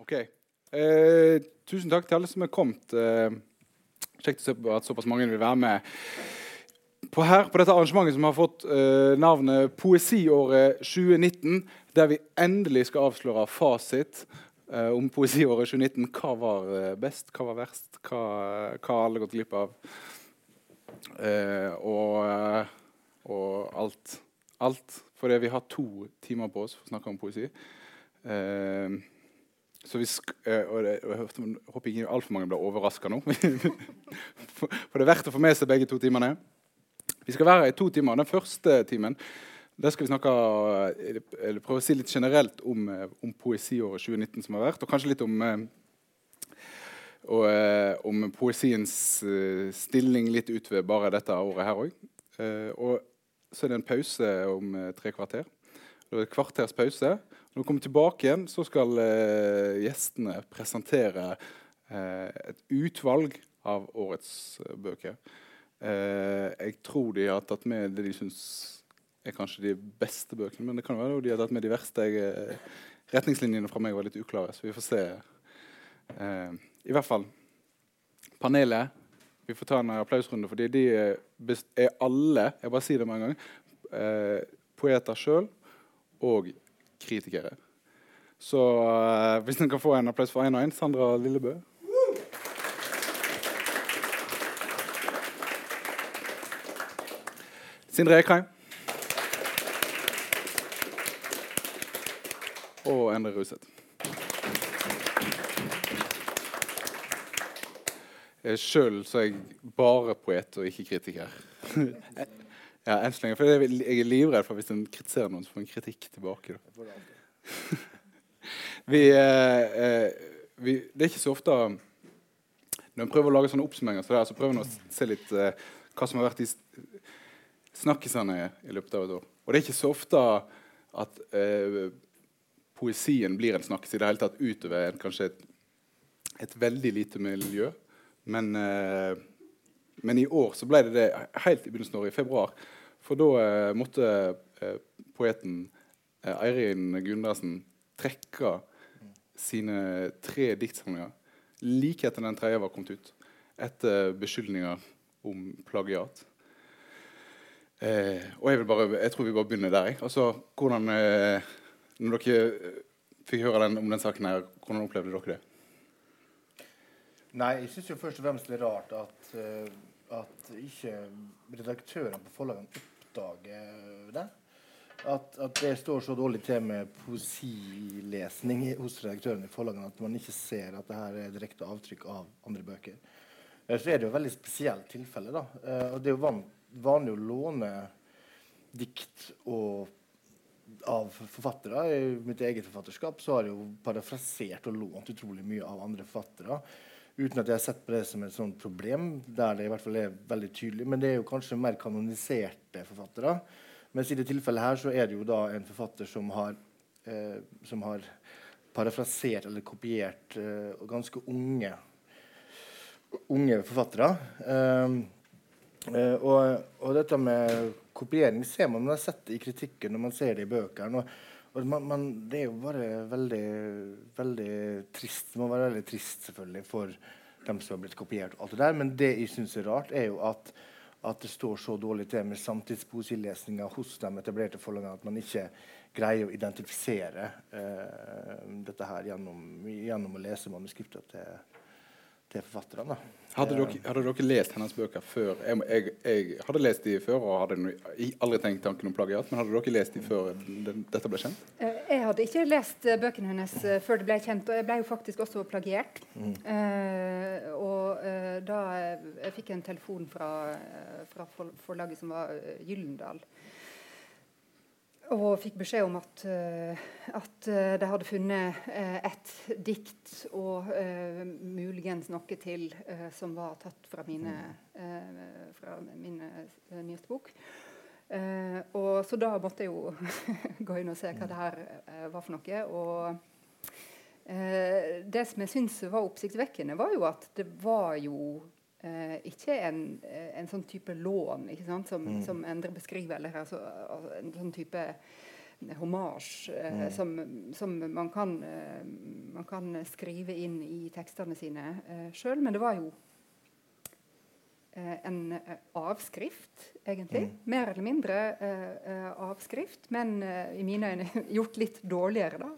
Ok. Eh, tusen takk til alle som er kommet. Eh, kjekt å se at såpass mange vil være med på her på dette arrangementet som har fått eh, navnet Poesiåret 2019, der vi endelig skal avsløre fasit eh, om poesiåret 2019. Hva var eh, best, hva var verst, hva har alle gått glipp av? Eh, og, eh, og alt. Alt. Fordi vi har to timer på oss for å snakke om poesi. Eh, så hvis, uh, og, jeg håper ikke altfor mange blir overraska nå. for, det er verdt å få med seg begge to timene. Vi skal være her i to timer. Den første timen der skal vi snakke, eller prøve å si litt generelt om, om poesiåret 2019 som har vært, og kanskje litt om, og, om poesiens stilling litt utover bare dette året her òg. og så er det en pause om tre kvarter. Det er et kvarters pause. Når vi kommer tilbake igjen, så skal eh, gjestene presentere eh, et utvalg av årets eh, bøker. Eh, jeg tror de har tatt med det de syns er kanskje de beste bøkene. Men det kan være de har tatt med de verste. Jeg, eh, retningslinjene fra meg var litt uklare, så vi får se. Eh, I hvert fall panelet. Vi får ta en applausrunde, fordi de er alle jeg bare sier det med en gang, poeter sjøl og kritikere. Så uh, hvis dere kan få en applaus for én og én, Sandra Lillebø. Sindre Ekheim. Og Endre Ruseth. Sjøl er jeg bare poet og ikke kritiker. Ja, enn så lenge. For jeg er livredd for hvis en kritiserer noen, så får en kritikk tilbake. vi, eh, eh, vi, det er ikke så ofte Når en prøver å lage sånne oppsummeringer, så, der, så prøver en å se litt eh, hva som har vært de snakkisene i løpet av et år. Og det er ikke så ofte at eh, poesien blir en snakkis i det hele tatt utover en, kanskje et, et, veldig lite miljø. Men eh, men i år så ble det det helt i begynnelsen av året, i februar. For da eh, måtte eh, poeten eh, Eirin Gundersen trekke sine tre diktsamlinger like etter den tredje var kommet ut. Etter beskyldninger om plagiat. Eh, og jeg, bare, jeg, tror vi bare begynner der. Altså, hvordan, eh, når dere eh, fikk høre den, om den saken, her, hvordan opplevde dere det? Nei, jeg syns først og fremst det er rart at uh, at ikke redaktørene på forlagene oppdager det. At, at, det står så dårlig til med poesilesning hos redaktørene i forlagene at man ikke ser at det her er direkte avtrykk av andre bøker. Eh, så er det jo et veldig spesielt tilfelle. da. Eh, og Det er jo van, vanlig å låne dikt og, av forfattere. I mitt eget forfatterskap så har jeg jo parafrasert og lånt utrolig mye av andre forfattere. Uten at jeg har sett på det som et sånt problem, der det i hvert fall er veldig tydelig. Men det er jo kanskje mer kanoniserte forfattere. Mens i det tilfellet her så er det jo da en forfatter som har, eh, som har parafrasert eller kopiert eh, ganske unge, unge forfattere. Eh, eh og, og, dette med kopiering ser man, man har sett det i kritikken når man ser det i bøkene. Og, og man, man, det er jo bare veldig, veldig trist. Det må være veldig trist selvfølgelig for dem som har blitt kopiert. og alt det der, Men det jeg syns er rart, er jo at, at det står så dårlig til med samtidspoesilesninga hos de etablerte forlagene at man ikke greier å identifisere uh, dette her gjennom, gjennom, å lese manuskriptet til, til forfatterne. Hadde dere, hadde dere, lest hennes bøker før? Jeg, jeg, jeg, hadde lest de før og hadde aldri tenkt tanken om plagiat. Men hadde dere lest de før dette ble kjent? Eh, jeg hadde ikke lest eh, bøkene hennes eh, før det ble kjent. Og jeg ble jo faktisk også plagiert. Mm. Uh, og uh, da jeg fikk en telefon fra, fra forlaget som var Gyllendal og fikk beskjed om at, uh, at uh, de hadde funnet uh, et dikt og muligens noe til som var tatt fra mine, fra min nyeste bok. og Så da måtte jeg jo gå inn og se hva det her var for noe. Og det som jeg syns var oppsiktsvekkende, var jo at det var jo Eh, ikke en, en, sånn type lån som, mm. som, Endre beskriver, eller altså, en sånn type homasj eh, mm. som, som, man kan eh, man kan skrive inn i tekstene sine eh, sjøl. Men det var jo uh, en uh, avskrift, egentlig. Mm. Mer eller mindre avskrift, men i mine øyne gjort litt dårligere, da.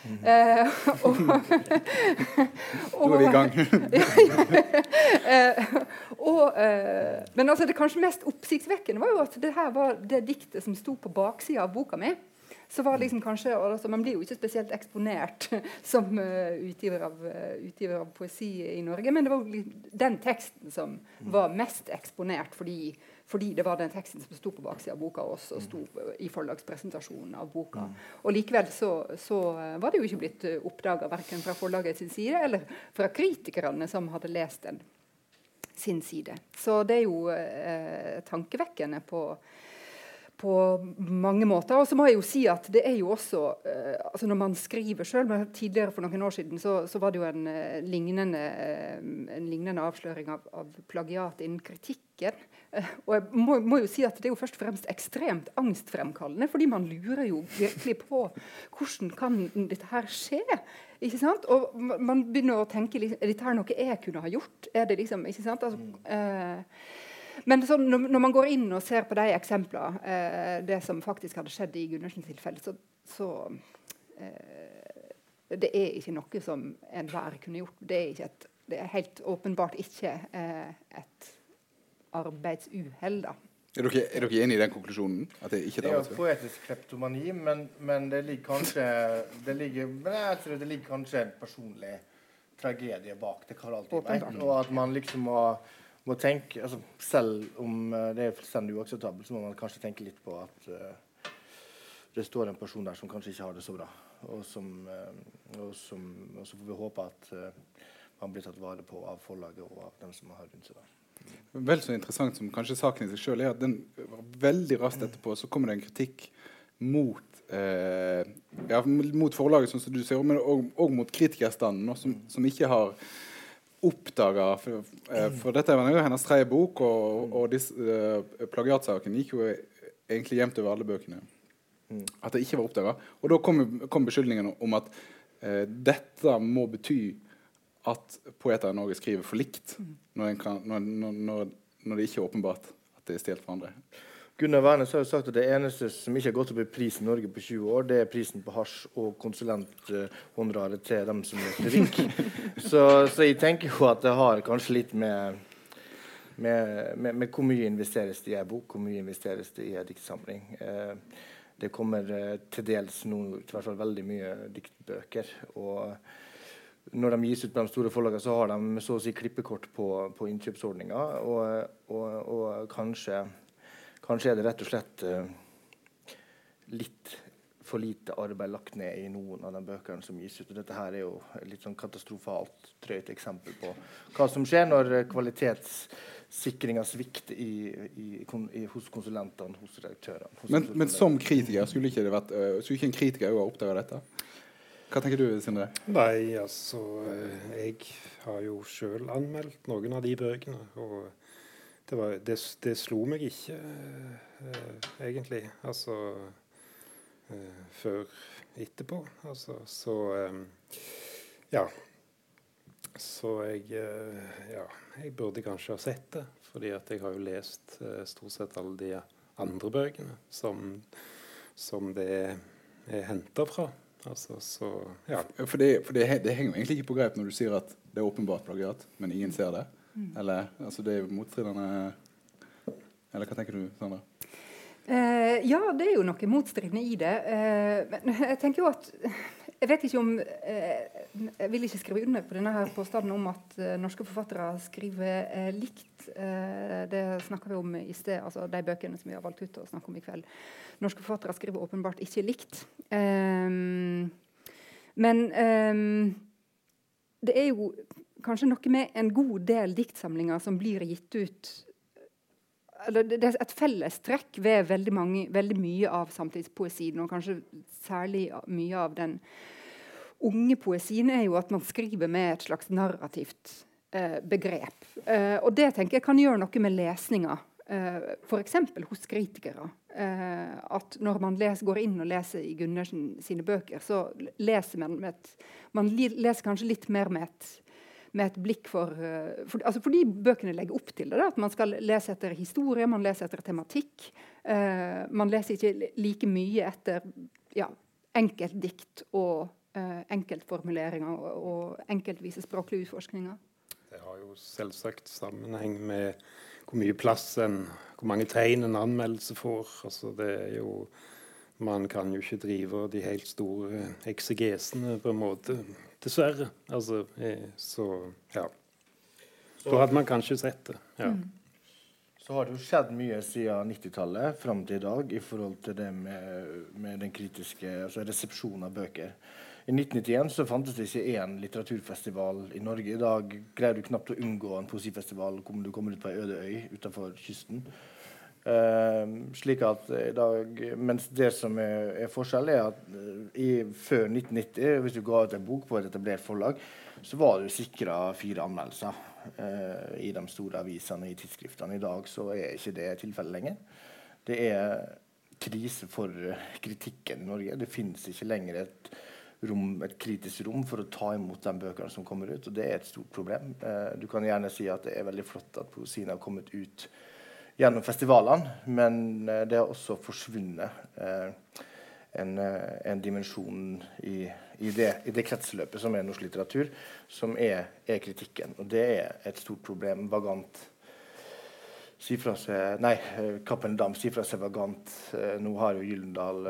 Mm. og, Nå er vi i gang. og, men altså, det kanskje mest oppsiktsvekkende var jo at det her var det diktet som sto på baksida av boka mi så var liksom kanskje, altså, Man blir jo ikke spesielt eksponert som uh, utgiver, av, uh, utgiver, av, poesi i Norge, men det var jo den teksten som var mest eksponert fordi, fordi det var den teksten som sto på baksida av boka også, og sto i forlagspresentasjonen av boka. Og Likevel så, så var det jo ikke blitt uh, oppdaga verken fra sin side eller fra kritikerne som hadde lest den sin side. Så det er jo tankevekkende på på mange måter. Og så må jeg jo si at det er jo også uh, altså Når man skriver sjøl Tidligere for noen år siden så, så var det jo en, uh, lignende, uh, en lignende, avsløring av, av plagiat innen kritikken. og jeg må, må, jo si at det er jo først og fremst ekstremt angstfremkallende, fordi man lurer jo virkelig på hvordan kan dette her skje? Ikke sant? Og man begynner å tenke er dette her noe jeg kunne ha gjort? Er det liksom, ikke sant? Altså, men så, når, når, man går inn og ser på de eksemplene, eh, det som faktisk hadde skjedd i Gundersens tilfelle, så, så eh, Det er ikke noe som enhver kunne gjort. Det er, et, det er helt åpenbart ikke eh, et arbeidsuhell. da. Er dere, er dere enig i den konklusjonen? At det ikke er, det er poetisk kleptomani, men, men, det ligger kanskje det ligger, men jeg tror det ligger kanskje en personlig tragedie bak. Det kan alltid være. Og at man liksom må må tenke, altså Selv om uh, det er fullstendig uakseptabelt, så må man kanskje tenke litt på at uh, det står en person der som kanskje ikke har det så bra. Og, som, uh, og, som, og så får vi håpe at man blir tatt vare på av forlaget og av dem som har rundt seg. da. Vel så interessant som kanskje saken i seg sjøl er at den veldig raskt etterpå så kommer det en kritikk mot eh, ja, mot forlaget, sånn som du ser, men òg mot kritikerstanden, som, som, ikke har oppdaga for, eh, for, dette var jo hennes tredje bok, og, og disse, uh, plagiatsaken gikk jo egentlig jevnt over alle bøkene. Mm. At det ikke var oppdaga. Og da kom, kom beskyldningen om at uh, dette må bety at poeter i Norge skriver for likt, mm. når, kan, når, når, når, det ikke er åpenbart at det er stjålet fra andre. Gunnar Wærnes har jo sagt at det eneste som ikke har gått opp i pris i Norge på 20 år, det er prisen på hasj og konsulenthonoraret uh, til dem som er rike. så, så, jeg tenker jo at det har kanskje litt med, med, med, med hvor mye investeres det i ei bok, hvor mye investeres det i ei diktsamling. Eh, det kommer uh, til dels nå i hvert fall veldig mye diktbøker. og når de gis ut på de store forlagene, så har de så å si klippekort på, på innkjøpsordninga. Og, og, og, kanskje Kanskje er det rett og slett uh, litt for lite arbeid lagt ned i noen av de bøkene som gis ut. Og dette her er jo et litt sånn katastrofalt drøyt eksempel på hva som skjer når kvalitetssikringa svikter i, i, i, hos konsulentene, hos redaktørene. Hos men, men, som kritiker, skulle ikke, det vært, uh, skulle ikke en kritiker òg ha oppdaga dette? Hva tenker du, Sindre? Nei, altså Jeg har jo sjøl anmeldt noen av de bøkene. og det, var, det, det slo meg ikke, uh, egentlig. Altså uh, før etterpå. Altså, så um, Ja. Så jeg Ja, jeg burde kanskje ha sett det. Fordi at jeg har jo lest stort sett alle de andre bøkene som, som det er henta fra. Altså, så, ja. For, det, for det, det, henger egentlig ikke på greip når du sier at det er åpenbart plagiat, men ingen ser det. Eller altså det er jo motstridende Eller hva tenker du, Sandra? Eh, ja, det er jo noe motstridende i det. Eh, men jeg tenker jo at Jeg vet ikke om eh, Jeg vil ikke skrive under på denne her påstanden om at eh, norske forfattere skriver eh, likt. Eh, det snakker vi om i sted, altså de bøkene som vi har valgt ut å snakke om i kveld. Norske forfattere skriver åpenbart ikke likt. men det er jo kanskje noe med en god del diktsamlinger som blir gitt ut eller Det er et fellestrekk ved veldig, mange, veldig mye av samtidspoesien, og kanskje særlig mye av den unge poesien, er jo at man skriver med et slags narrativt eh, begrep. Eh, og det tenker jeg kan gjøre noe med lesninga eh, f.eks. hos kritikere. Eh, at når man les, går inn og leser i Gundersen sine bøker, så leser man med et, man leser kanskje litt mer med et, med et blikk for, uh, for altså Fordi bøkene legger opp til det. Da, at man skal lese etter historie, man leser etter tematikk. Uh, man leser ikke like mye etter ja, enkeltdikt og uh, enkeltformuleringer og, og enkeltvise språklige utforskninger. Det har jo selvsagt sammenheng med hvor mye plass en Hvor mange tegn en anmeldelse får. Altså det er jo Man kan jo ikke drive de helt store eksegesene på en måte. Dessverre. Altså, så ja. Da hadde man kanskje sett det. ja. Mm. Så har det jo skjedd mye siden 90-tallet fram til i dag i forhold til det med, med den kritiske altså resepsjonen av bøker. I 1991 så fantes det ikke én litteraturfestival i Norge. I dag greier du knapt å unngå en poesifestival om du kommer ut på ei øde øy utenfor kysten. Uh, slik at i dag, mens det som er, er forskjellen, er at uh, i, før 1990, hvis du ga ut en bok på et etablert forlag, så var du sikra fire anmeldelser uh, i de store avisene i tidsskriftene. I dag så er ikke det tilfellet lenger. Det er krise for kritikken i Norge. Det finnes ikke lenger et rom, et kritisk rom for å ta imot de bøkene som kommer ut. Og det er et stort problem. Uh, du kan gjerne si at det er veldig flott at poesien har kommet ut gjennom festivalene, men eh, det har også forsvunnet eh, en, eh, en, dimensjon i, i, det, i, det, kretsløpet som er norsk litteratur, som er, er, kritikken. Og det er et stort problem. Vagant sier fra seg Nei, Cappelen Dam sier fra seg Vagant. Nå har jo Gyllendal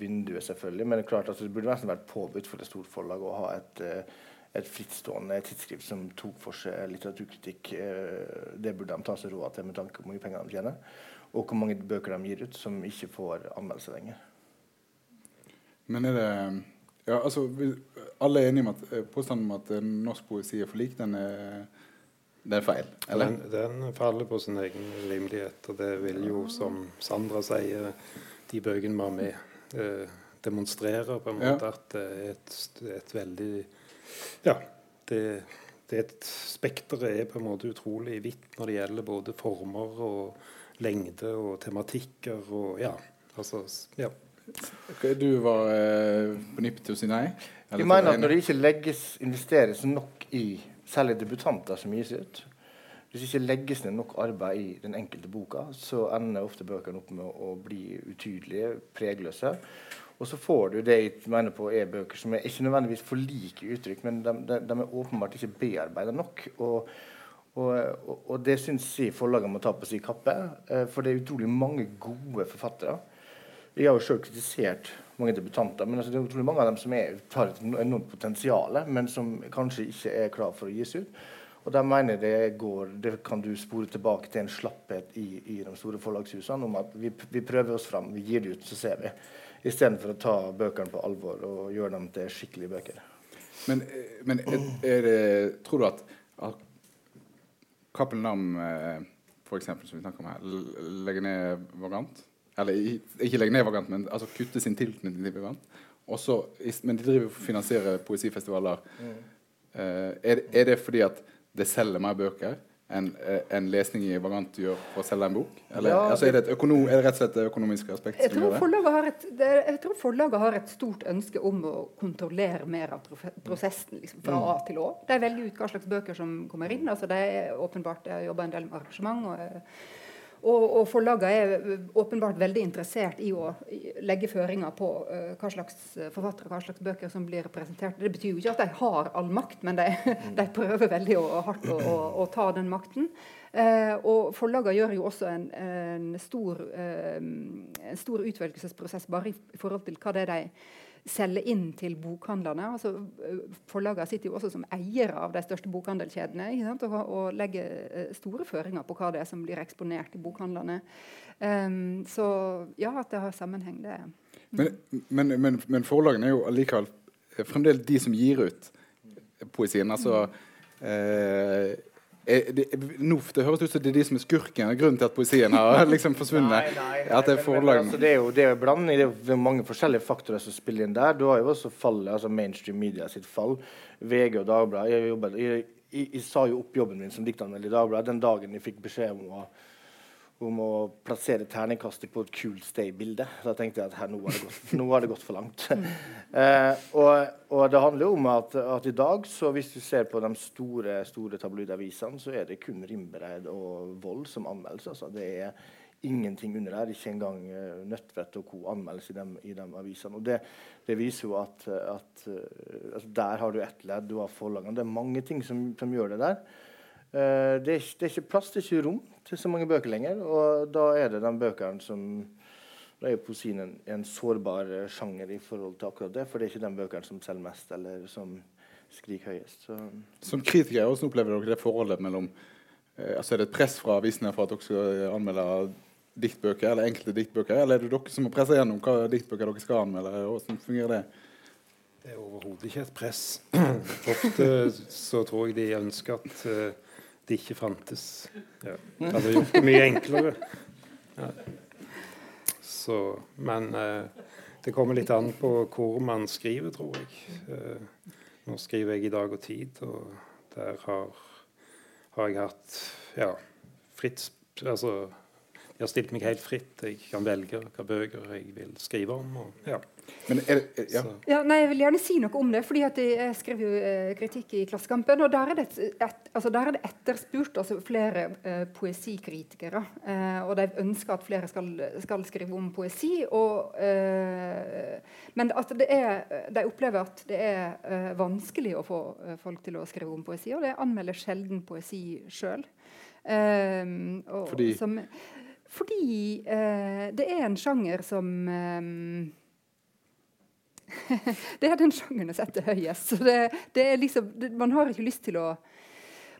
vinduet, selvfølgelig. Men det er klart at det burde nesten vært påbudt for et stort forlag å ha et, et frittstående tidsskrift som tok for seg litteraturkritikk. Eh, det burde de ta seg råd til med tanke på hvor mye penger de tjener, og hvor mange bøker de gir ut som ikke får anmeldelse lenger. Men er det ja, altså, Alle er enige om at påstanden om at norsk poesi er for lik, den er, det er feil? eller? Den, den faller på sin egen rimelighet. Og det vil jo, som Sandra sier, de bøkene vi har med eh, demonstrerer på en måte ja. at det er et, et veldig Ja. Det, det er et Spekteret er på en måte utrolig vidt når det gjelder både former og lengde og tematikker og ja. Altså, ja. Du var eh, på nippet til å si nei? Jeg mener at når det ikke legges, investeres nok i særlig debutanter som gis ut, hvis det ikke legges ned nok arbeid i den enkelte boka, så ender ofte bøkene opp med å bli utydelige, pregløse. Og så får du det jeg mener på er bøker som er ikke nødvendigvis for like uttrykk, men de, de, de er åpenbart ikke bearbeida nok. Og, og, og, det syns jeg forlagene må ta på sin kappe, eh, for det er utrolig mange gode forfattere. Jeg har jo selv kritisert mange debutanter, men altså det er utrolig mange av dem som er, har et enormt potensial, men som kanskje ikke er klar for å gis ut. Og der mener jeg det går Det kan du spore tilbake til en slapphet i, i de store forlagshusene om at vi, vi, prøver oss fram, vi gir det ut, så ser vi. Istedenfor å ta bøkene på alvor og gjøre dem til skikkelige bøker. Men, men er det, tror du at, at eh, f.eks., som vi snakker om her, legger ned Vagant? Eller ikke legger ned Vagant, men altså kutter sin tilknytning til Vagant? Også, men de driver og finansierer poesifestivaler. Mm. Uh, er, er, det fordi at det selger mer bøker enn eh, en lesning i Vagant gjør for å selge en bok? Eller, ja, altså, er, det økonom, er, det rett og slett det økonomiske aspektet jeg tror, et, det, jeg tror forlaget har et stort ønske om å kontrollere mer av prosessen liksom, fra A til Å. De velger ut hva slags bøker som kommer inn. altså det er åpenbart, Jeg jobber en del med arrangement. og og, og forlagene er åpenbart veldig interessert i å legge føringer på uh, hva slags forfattere hva slags bøker som blir presentert. Det betyr jo ikke at de har all makt, men de, de prøver veldig å, hardt å, å, å, ta den makten. Uh, og forlagene gjør jo også en, en, stor, uh, en stor utvelgelsesprosess bare i forhold til hva det er de selge inn til bokhandlerne. Altså, forlagene sitter jo også som eiere av de største bokhandelkjedene og, og, legger store føringer på hva det er som blir eksponert i bokhandlene. Um, så ja, at det har sammenheng, det men, men, men, men, forlagene er jo allikevel fremdeles de som gir ut poesien. altså mm. eh, det, nå, det høres ut som det er de som er skurken. Grunnen til at poesien har liksom forsvunnet. nei, nei, nei, det, er altså, det er jo det er blanding. Det er mange forskjellige faktorer som spiller inn der. Du har jo også fallet, altså mainstream media sitt fall. VG og Dagbladet. Jeg, jeg, jeg, jeg, sa jo opp jobben min som diktanmelder i Dagbladet den dagen jeg fikk beskjed om å om å plassere terningkastet på et kult sted-bilde. Da tenkte jeg at her, nå har det gått, har det gått for langt. eh, og, og, det handler jo om at, at, i dag, så hvis du ser på de store store tabloidavisene, så er det kun Rimbereid og Vold som anmeldes. Altså. Det er ingenting under der. Ikke engang uh, Nødtvedt og co. anmeldes i de, i de avisene. Og det, det, viser jo at, at uh, altså der har du ett ledd, du har forlagene. Det er mange ting som, som gjør det der. Uh, det, er, det, er, ikke plass, det er ikke rom til så mange bøker lenger. Og da er det de bøkene som Da er poesien en, en, sårbar sjanger i forhold til akkurat det. For det er ikke de bøkene som selger mest, eller som skriker høyest. Så. Som kritikere hvordan opplever dere det forholdet mellom eh, altså Er det et press fra avisene for at dere skal anmelde diktbøker, eller enkelte diktbøker, eller er det dere som må presse gjennom hva diktbøker dere skal anmelde? Hvordan fungerer det? Det er overhodet ikke et press. Ofte så tror jeg de ønsker at uh, det ikke fantes. Ja. Det hadde gjort det mye enklere. Ja. Så, men eh, det kommer litt an på hvor man skriver, tror jeg. Eh, nå skriver jeg i Dag og Tid, og der har, har jeg hatt ja, fritt Altså jeg har stilt meg helt fritt. Jeg kan velge hvilke bøker jeg vil skrive om. Og, ja. Men er det, ja. ja. nei, Jeg vil gjerne si noe om det. fordi Jeg skrev jo eh, kritikk i Klassekampen. og Der er det, et, altså der er det etterspurt altså flere eh, poesikritikere. Eh, og de ønsker at flere skal, skal skrive om poesi. Og, eh, men at det er, de opplever at det er eh, vanskelig å få eh, folk til å skrive om poesi. Og de anmelder sjelden poesi sjøl. Fordi? Som, fordi det er en sjanger som Det er den sjangeren jeg setter høyest. Så det, det er liksom, det, man har ikke lyst til å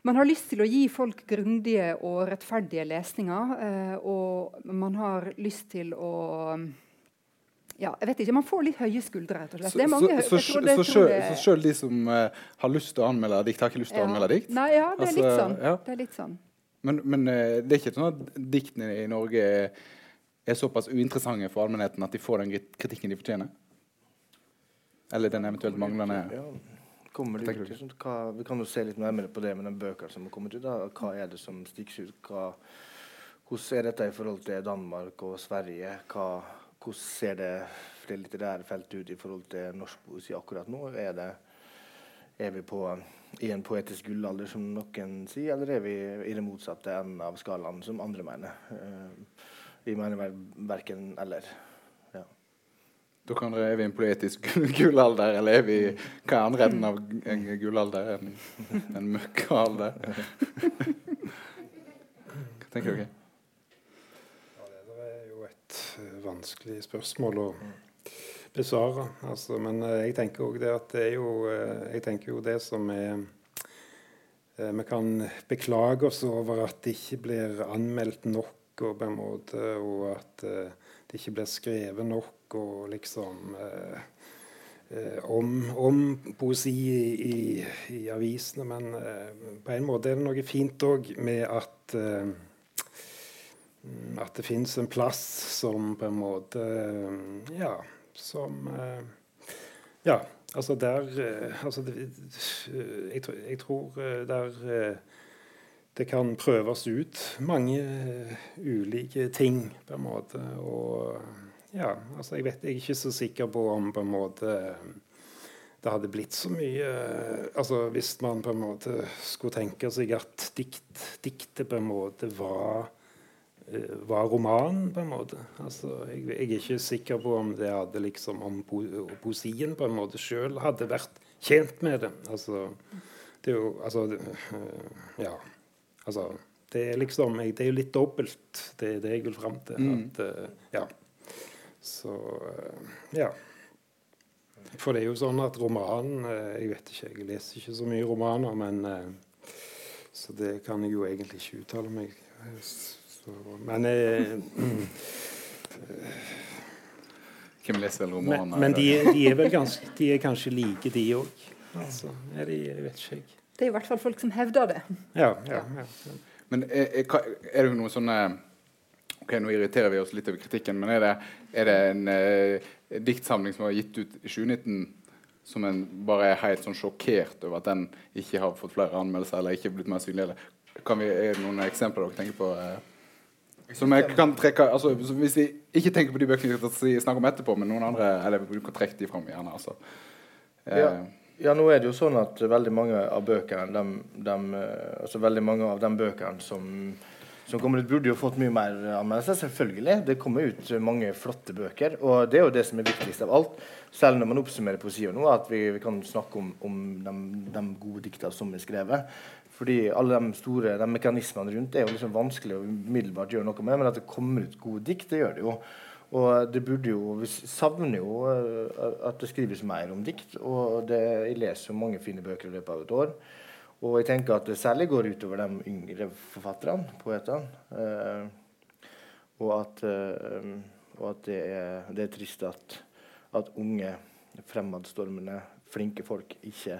man har lyst til å gi folk grundige og rettferdige lesninger. Eh, og man har lyst til å ja, jeg vet ikke, Man får litt høye skuldre. rett og slett. Så, mange, så, så, det, så, selv, de som uh, har lyst til å anmelde dikt, har ikke lyst til ja. å anmelde dikt? Nei, ja, det er altså, litt sånn. Ja. Det er litt sånn. Men, men, uh, det er ikke sånn at diktene i Norge er såpass uinteressante for allmennheten at de får den kritikken de fortjener? Eller den eventuelt manglende ja, kommer det ut, sånn, hva, Vi kan jo se litt nærmere på det med den bøkene som har kommet ut. Da. Hva er det som stikker ut? Hva, hvordan er dette i forhold til Danmark og Sverige? Hva, hvordan ser det, det litterære feltet ut i forhold til norsk poesi akkurat nå? Er, det, er vi på i en poetisk gullalder, som noen sier, eller er vi i det motsatte enden av skalaen, som andre mener? Uh, vi mener vel verken eller. Da kan dere, Er vi i en poetisk gullalder, eller er vi hva er andre enden av en gullalder? En, en møkkalder? hva tenker dere? Ja, det er jo et uh, vanskelig spørsmål. å besvare. Altså, men uh, jeg tenker òg det at det er jo uh, Jeg tenker jo det som er Vi kan beklage oss over at det ikke blir anmeldt nok, og på en måte, og at det ikke blir skrevet nok og liksom om, om, poesi i, i, avisene. Men på en måte er det noe fint òg med at at det fins en plass som på en måte Ja, som eh, Ja, altså der eh, altså det, jeg, jeg, tror eh, der det kan prøves ut mange ulike ting, på en måte. Og ja, altså jeg vet Jeg er ikke så sikker på om på en måte det hadde blitt så mye altså Hvis man på en måte skulle tenke seg at dikt, diktet på en måte var Eh, var romanen, på en måte. Altså, jeg, jeg, er ikke sikker på om det hadde liksom om po poesien på en måte sjøl hadde vært tjent med det. Altså, det er jo Altså eh, Ja. Altså Det er liksom Det er jo litt dobbelt, det er det jeg vil fram til. Mm. At, ja. Så uh, Ja. For det er jo sånn at romanen Jeg vet ikke, jeg leser ikke så mye romaner, men Så det kan jeg jo egentlig ikke uttale meg så, men eh, Hvem leser vel romaner? Men, men de, de, er vel ganske, de er kanskje like, de òg. Altså, er jeg vet ikke. Det er i hvert fall folk som hevder det. Ja, ja, ja. Men er, er, det noen sånne Ok, Nå irriterer vi oss litt over kritikken, men er det, er det en eh, diktsamling som var gitt ut i 2019 som en bare er helt sånn sjokkert over at den ikke har fått flere anmeldelser eller ikke blitt mer synlig? Vi, er det noen eksempler dere tenker på? Eh? Som jeg kan trekke, altså, Hvis vi ikke tenker på de bøkene vi snakker om etterpå, men noen andre eller du kan trekke de fram gjerne. altså. Ja. ja. nå er det jo sånn at veldig mange av bøkene de, de, altså veldig mange av de bøkene som, som kommer ut, burde jo fått mye mer anmeldelser. Selvfølgelig. Det kommer ut mange flotte bøker. Og det er jo det som er viktigst av alt. Selv når man oppsummerer poesien nå, at vi, vi kan snakke om, om de, de, gode dikta som er skrevet. Fordi alle de store de mekanismene rundt er jo liksom vanskelig å umiddelbart gjøre noe med. Men at det kommer ut gode dikt, det gjør det jo. Og det burde jo, Vi savner jo uh, at det skrives mer om dikt. Og det, jeg leser jo mange fine bøker i løpet av et år. Og jeg tenker at det særlig går utover de yngre forfatterne, poetene. Eh, og at, eh, og at det, er, det, er, trist at, at unge, fremadstormende, flinke folk ikke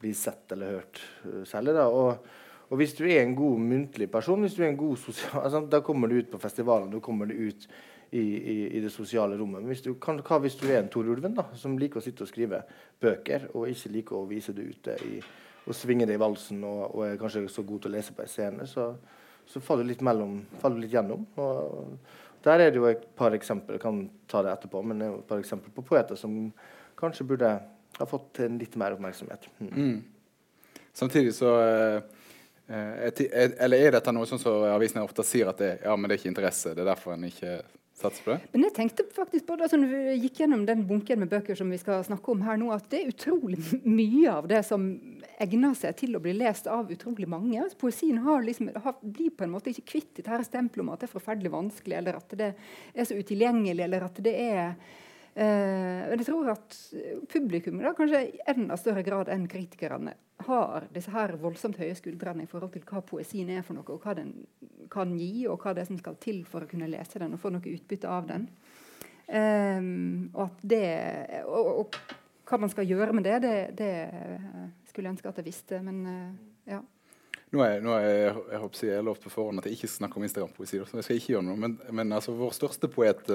blir sett eller hørt uh, særlig. da, og, og hvis du er en god muntlig person, hvis du er en god sosial, altså, da kommer du ut på festivalen, da kommer du ut i, i, i det sosiale rommet. Hvis du, kan, hva hvis du er en Torulven da, som liker å sitte og skrive bøker, og ikke liker å vise det ute i, og svinger det i valsen, og, og, er kanskje så god til å lese på en scene, så, så faller du litt mellom, faller du litt gjennom. og der er det jo et par eksempler, jeg kan ta det etterpå, men det er jo et par eksempler på poeter som kanskje burde ha fått litt mer oppmerksomhet. Mm. Mm. Samtidig så eh, eh Eller er dette noe som avisen ofte sier at det, ja, men det er ikke interesse? Det er derfor en ikke satser på det? Men jeg tenkte faktisk på det, altså, når vi gikk gjennom den bunken med bøker som vi skal snakke om her nå, at det er utrolig mye av det som egner seg til å bli lest av utrolig mange. Altså, poesien har liksom, har, blir på en måte ikke kvitt dette stempelet om at det er forferdelig vanskelig, eller at det er så utilgjengelig, eller at det er men jeg tror at publikum kanskje i enda større grad enn kritikerne har disse her voldsomt høye skuldrene i forhold til hva poesien er for noe, og hva den kan gi, og hva det er som skal til for å kunne lese den og få noe utbytte av den. Um, og, det, og, og, hva man skal gjøre med det, det, det skulle jeg ønske at jeg visste. Men uh, ja. Nå er, nå er jeg, jeg, håper jeg, lovt på forhånd at jeg ikke snakker om Instagram-poesi. Men, men altså, vår største poet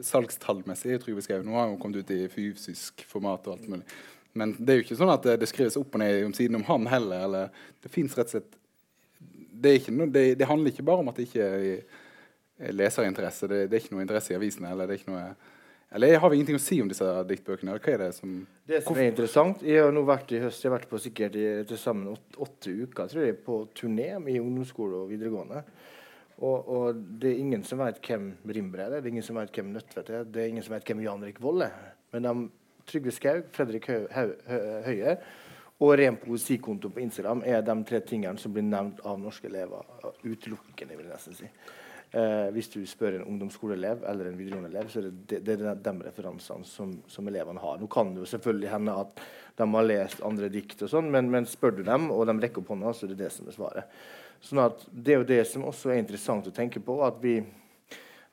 uh, Jeg tror jeg Nå har hun kommet ut i fysisk format og alt mulig. Men det er jo ikke sånn at det, det skrives opp og ned om siden om han heller. Eller, det fins rett og slett det, noe, det, det, handler ikke bare om at det ikke er leserinteresse. Det, det, er ikke noe interesse i avisene. Eller, det er ikke noe, eller har vi ingenting å si om disse diktbøkene? Eller hva er det som Det som er interessant Jeg har nå vært i høst, jeg har vært på sikkert til sammen åtte, åtte uker tror jeg, på turné i ungdomsskole og videregående. Og, og, det er ingen som vet hvem Rimbre er, det er ingen som vet hvem Nødtvedt er, det er ingen som vet hvem Jan Erik Vold er. Men de, Trygve Skaug, Fredrik Høie og ren poesikonto på Instagram er de tre tingene som blir nevnt av norske elever utelukkende. vil jeg nesten si. Eh, hvis du spør en ungdomsskoleelev eller en videregående elev, så er det, det er de referansene som, som, elevene har. Nå kan det jo selvfølgelig hende at de har lest andre dikt, og sånn, men, men, spør du dem, og de rekker opp hånda, så er det det som er svaret. Sånn at Det er jo det som også er interessant å tenke på. at vi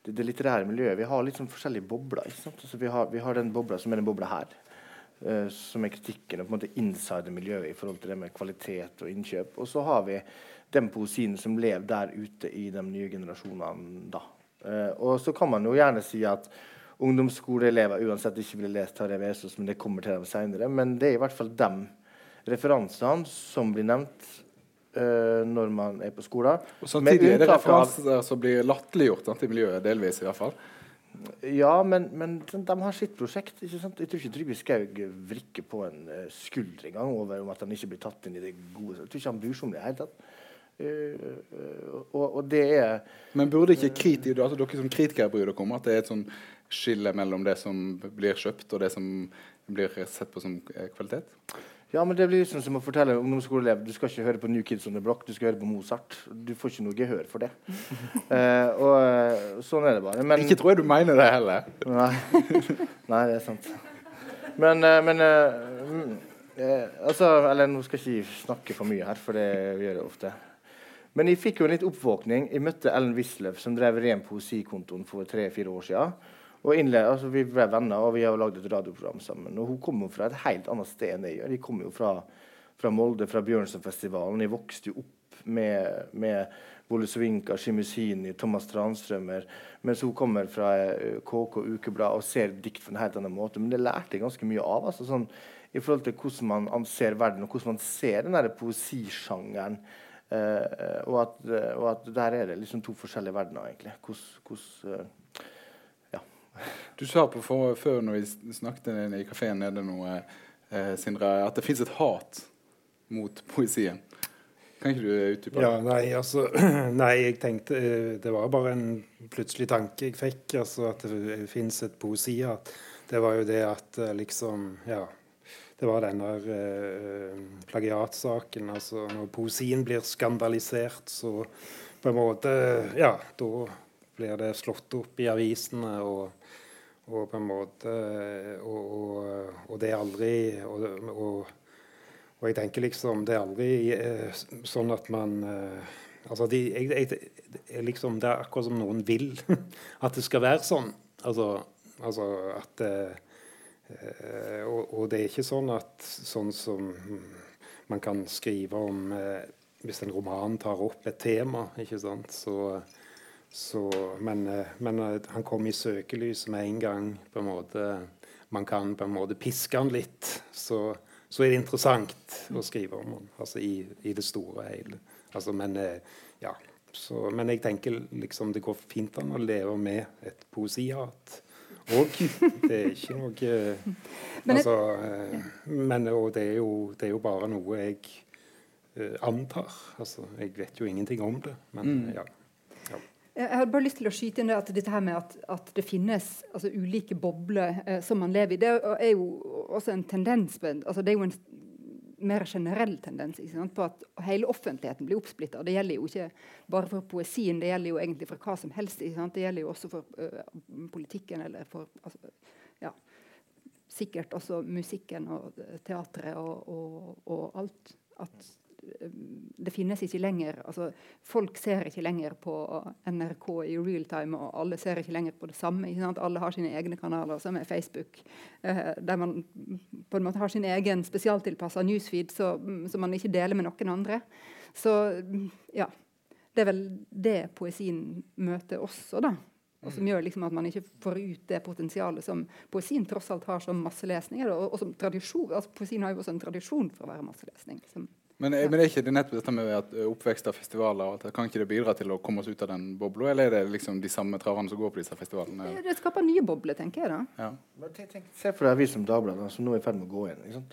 det, det litterære miljøet vi har litt sånn forskjellige bobler. Altså vi, har, vi, har, den bobla som er den bobla her. Uh, som er kritikken og på en måte insider-miljøet i forhold til det med kvalitet og innkjøp. Og så har vi den poesien som lever der ute i de nye generasjonene. da. Uh, og så kan man jo gjerne si at ungdomsskoleelever uansett ikke ville lest Tarjei Vesaas, men det kommer til dem senere. Men det er i hvert fall de referansene som blir nevnt uh, når man er på skolen. Og Samtidig er det referanser som blir latterliggjort i miljøet, delvis i hvert fall. Ja, men, men, de har sitt prosjekt. ikke sant? Jeg tror ikke Trygve Skaug vrikker på en uh, skulder engang over om at han ikke blir tatt inn i det gode. Jeg tror ikke han bryr seg om det i det hele tatt. Uh, og, og, det er Men burde ikke kriti, altså dere som kritikere bry dere om at det er et sånn skille mellom det som blir kjøpt, og det som blir sett på som kvalitet? Ja, men det blir liksom som å fortelle en ungdomsskoleelev du skal ikke høre på New Kids on the Block, du skal høre på Mozart. Du får ikke noe gehør for det. uh, og eh, sånn er det bare. Men, ikke tror jeg du mener det heller. Nei, nei det er sant. Men, uh, men uh, altså, Eller nå skal jeg ikke snakke for mye her, for det gjør jeg ofte. Men jeg fikk jo en litt oppvåkning. Jeg møtte Ellen Wisløff, som drev ren poesikontoen for tre-fire år siden. Og innled, altså Vi ble venner, og vi har lagd et radioprogram sammen. Og Hun kommer fra et helt annet sted enn jeg gjør. Jeg kommer jo fra, fra Molde, fra Bjørnsonfestivalen. Jeg vokste jo opp med, med Bolesvinka, Shimusini, Thomas Tranströmer. Mens hun kommer fra KK eh, Ukeblad og ser dikt på en helt annen måte. Men det lærte jeg ganske mye av. altså sånn, I forhold til hvordan man ser verden, og hvordan man ser den der poesisjangeren Eh, og, at, eh, og, at, der er det liksom to forskjellige verdener, egentlig. Hvordan, eh. Du sa på for, før når vi snakket i kafeen nede nå, eh, Sindre, at det fins et hat mot poesien. Kan ikke du utdype det? Ja, nei, altså, nei, jeg tenkte Det var bare en plutselig tanke jeg fikk. altså At det fins et poesihat. Det var jo det at liksom Ja. Det var denne eh, plagiatsaken. Altså når poesien blir skandalisert, så på en måte Ja, da blir det slått opp i avisene. og og på en måte Og, og, og det er aldri og, og jeg tenker liksom Det er aldri eh, sånn at man eh, Altså, de, jeg, jeg, liksom, Det er akkurat som noen vil at det skal være sånn. Altså, altså at eh, og, og, det er ikke sånn at sånn som man kan skrive om eh, Hvis en roman tar opp et tema, ikke sant, så, så men, eh, men, eh, han kom i søkelyset med en gang. på en måte Man kan på en måte piske han litt. Så, så er det interessant å skrive om han, altså i, i, det store og hele. Altså, men, eh, ja, så, men jeg tenker liksom det går fint an å leve med et poesihat òg. Det er ikke noe altså, men og det er, jo, det er jo bare noe jeg antar. Altså, jeg vet jo ingenting om det. Men mm. ja. Jeg har bare lyst til å skyte inn det at dette her med at, at det finnes altså, ulike bobler eh, som man lever i, det er jo også en tendens altså, Det er jo en mer generell tendens på at hele offentligheten blir oppsplitta. Det gjelder jo ikke bare for poesien, det gjelder jo egentlig for hva som helst. Det gjelder jo også for uh, politikken eller for altså, ja, Sikkert også musikken og teatret og, og, og alt. At det finnes ikke lenger altså, Folk ser ikke lenger på NRK i real time, og alle ser ikke lenger på det samme. Alle har sine egne kanaler, som er Facebook, eh, der man på en måte har sin egen spesialtilpassa newsfeed som man ikke deler med noen andre. Så ja. Det er vel det poesien møter også, da. Og som gjør liksom at man ikke får ut det potensialet som poesien tross alt har som masselesning. Og, og som tradisjon, altså Poesien har jo også en tradisjon for å være masselesning. som men, men er ikke det nettopp dette med at eh, oppvekst av festivaler at Kan ikke det bidra til å komme oss ut av den bobla, eller er det liksom de samme traverne som går på disse festivalene? Det skaper nye bobler, tenker jeg da. Ja. Men tenk, tenk, se for deg avisen som Dagbladet, som nå er i ferd med å gå inn.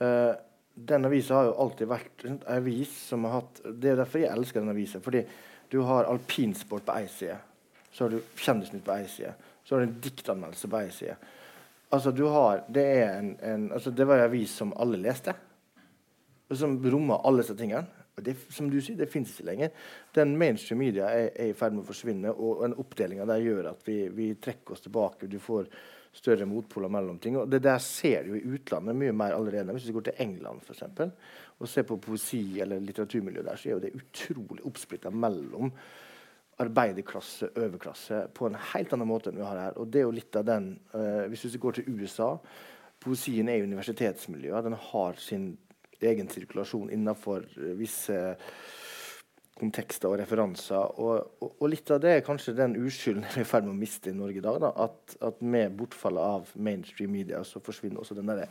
Uh, den avisa har jo alltid vært en avis som har hatt Det er derfor jeg elsker den avisa. Fordi du har alpinsport på ei side, så har du Kjendisnytt på ei side, så har du en diktanmeldelse på ei side. Altså, du har, det, er en, en, altså, det var en avis som alle leste som rommer alle disse tingene. Og det, som du sier, det fins ikke lenger. Den mainstream media er, er i ferd med å forsvinne, og den oppdelinga der gjør at vi, vi, trekker oss tilbake. Du får større motpoler mellom ting. Og det der ser du i utlandet mye mer allerede. Hvis du går til England for eksempel, og ser på poesi eller litteraturmiljøet der, så er det utrolig oppsplitta mellom arbeiderklasse overklasse på en helt annen måte enn vi har her. Og det er jo litt av den uh, Hvis du går til USA Poesien er universitetsmiljøet. Den har sin egen sirkulasjon innenfor eh, visse kontekster og referanser. Og, og, og, litt av det er kanskje den uskylden vi er i ferd med å miste i Norge i dag. Da, at, at, med bortfallet av mainstream media så forsvinner også den, der,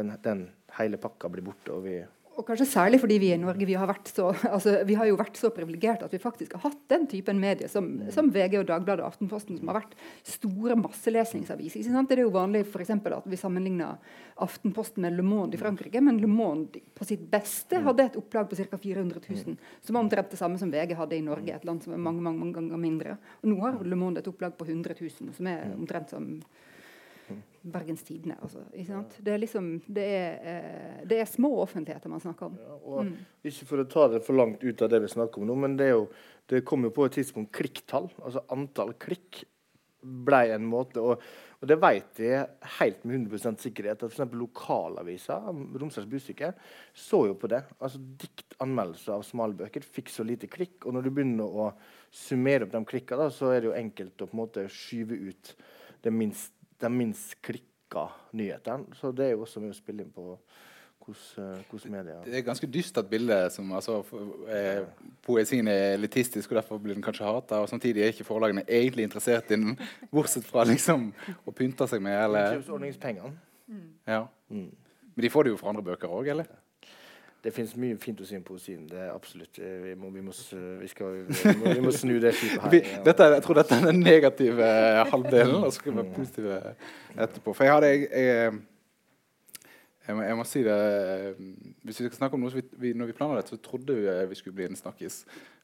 den, den hele pakka blir borte. og vi og kanskje særlig fordi vi i Norge vi har, så, altså, vi har jo vært så privilegerte at vi faktisk har hatt den typen medier som, som, VG og Dagbladet og Aftenposten, som har vært store masselesningsaviser. Det er jo vanlig for eksempel, at vi sammenligner Aftenposten med Le Monde i Frankrike, men Le Monde på sitt beste hadde et opplag på ca. 400 000, som var omtrent det samme som VG hadde i Norge, et land som er mange, mange, mange ganger mindre. Og nå har Le Monde et opplag på 100 000, som er omtrent som Bergens Tidende. Altså, det, er liksom, det, er, eh, det er små offentligheter man snakker om. Ja, mm. Ikke for å ta det for langt ut av det vi snakker om nå, men det, er jo, det kom jo på et tidspunkt klikktall. Altså antall klikk ble en måte. Og, og det vet jeg helt med 100% sikkerhet. at F.eks. lokalavisa, Romsdals Budstikke så jo på det. Altså Diktanmeldelser av smalbøker fikk så lite klikk. Og når du begynner å summere opp de klikkene, så er det jo enkelt å på en måte skyve ut det minst de minst klikka nyhetene. Så det er jo også med å spille inn på hvordan media Det er et ganske dystert bilde. som altså, eh, Poesien er elitistisk, og derfor blir den kanskje hata. Og samtidig er ikke forlagene egentlig interessert i den, bortsett fra liksom å pynte seg med. eller... Mm. Ja. Mm. Men de får det jo fra andre bøker òg, eller? Det fins mye fint å si om poesien. Det er absolutt eh, Vi må, vi må, vi skal, vi må, vi må snu det skipet her. Vi, dette, jeg tror dette er den negative halvdelen, og så skal vi være positive etterpå. For jeg hadde jeg, jeg, jeg, må, jeg, må, si det Hvis vi skal snakke om noe vi, vi, Når vi planla dette, så trodde vi vi skulle bli en snakkis.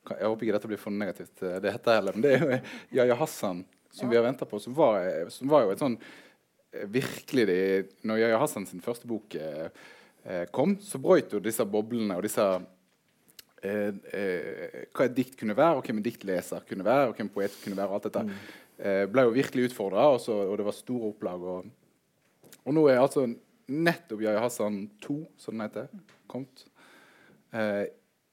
Jeg håper ikke dette blir for negativt, det heter heller. Men det er jo Yahya Hassan som ja. vi har venta på, som var, som var, jo et sånn Virkelig Når Yahya Hassan sin første bok eh, Eh, kom, så brøt jo disse boblene og disse eh, eh, Hva et dikt kunne være, og hvem en diktleser kunne være, og hvem poet kunne være. og alt dette mm. eh, ble jo virkelig utfordra, og, og, det var store opplag. Og, og nå er altså nettopp Yahya Hassan 2, som den heter, kommet.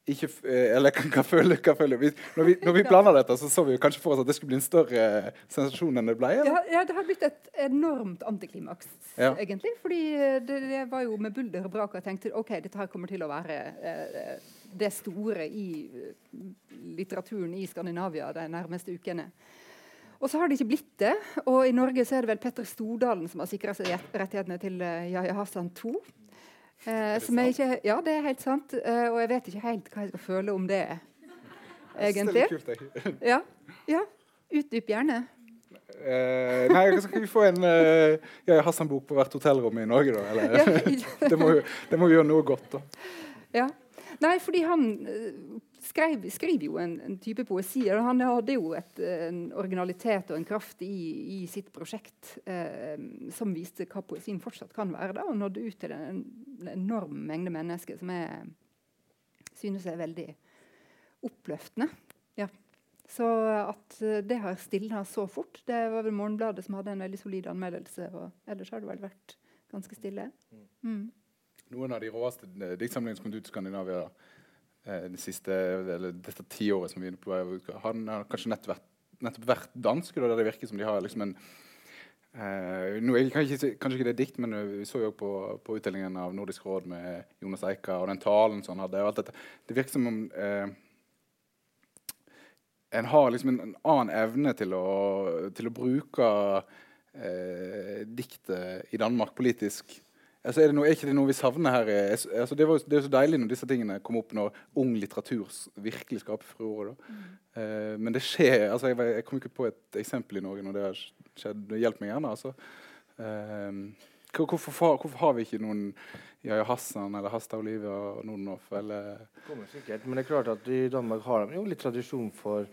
Eh, ikke, eh, eller hva, føler, hva føler vi? Når vi, når vi planla dette, så så vi kanskje for oss at det skulle bli en større sensasjon enn det ble? Ja, ja, det har blitt et enormt antiklimaks, ja. egentlig. Fordi eh, det, det, var jo med bulder og brak og tenkte ok, dette her kommer til å være eh, det store i eh, litteraturen i Skandinavia de nærmeste ukene. Og så har det ikke blitt det. Og i Norge så er det vel Petter Stordalen som har sikra seg rettighetene til Yahya Hassan 2. Eh, ikke, ja, det er helt sant. Eh, og jeg vet ikke helt hva jeg skal føle om det, egentlig. Ja, ja. Utdyp gjerne. Eh, nei, skal vi få en uh, ja, Hassan-bok på hvert hotellrom i Norge, da? Eller? Ja, det, må, det, må, gjøre noe godt, da. Ja. Nei, fordi han uh, skrev, skriver jo en, en, type poesi. og Han hadde jo et, en originalitet og en kraft i, i sitt prosjekt eh, som viste hva poesien fortsatt kan være. Da, og nådde ut til en, en enorm mengde mennesker, som jeg synes er veldig oppløftende. Ja. Så at det har stilna så fort Det var vel Morgenbladet som hadde en veldig solid anmeldelse. og Ellers har det vel vært ganske stille. Mm. Noen av de råeste diktsamlingene som kom ut i Skandinavia Eh, de siste, eller dette tiåret som vi er på vei ut Han har kanskje nettopp vært, nettopp vært dansk, der det virker som de har liksom en Uh, nå, kan ikke, kanskje ikke det er dikt, men vi så jo på, på utdelingen av Nordisk råd med Jonas Eika og den talen som han hadde. og alt dette. Det virker som om uh, en har liksom en, en, annen evne til å, til å bruke uh, diktet i Danmark politisk Altså, er, det noe, er ikke det noe vi savner her? Altså, det, var, det, er så deilig når disse tingene kommer opp når ung litteratur virkelig skaper furore. Mm. Uh, men det skjer altså, jeg, jeg kom ikke på et eksempel i Norge når det har skjedd. Hjelp meg gjerne. altså. Uh, hvorfor, hvorfor, har vi ikke noen Yahya Hassan eller Hasta Olivia Nordenhoff? Eller? Kommer sikkert, men det er klart at i Danmark har de jo litt tradisjon for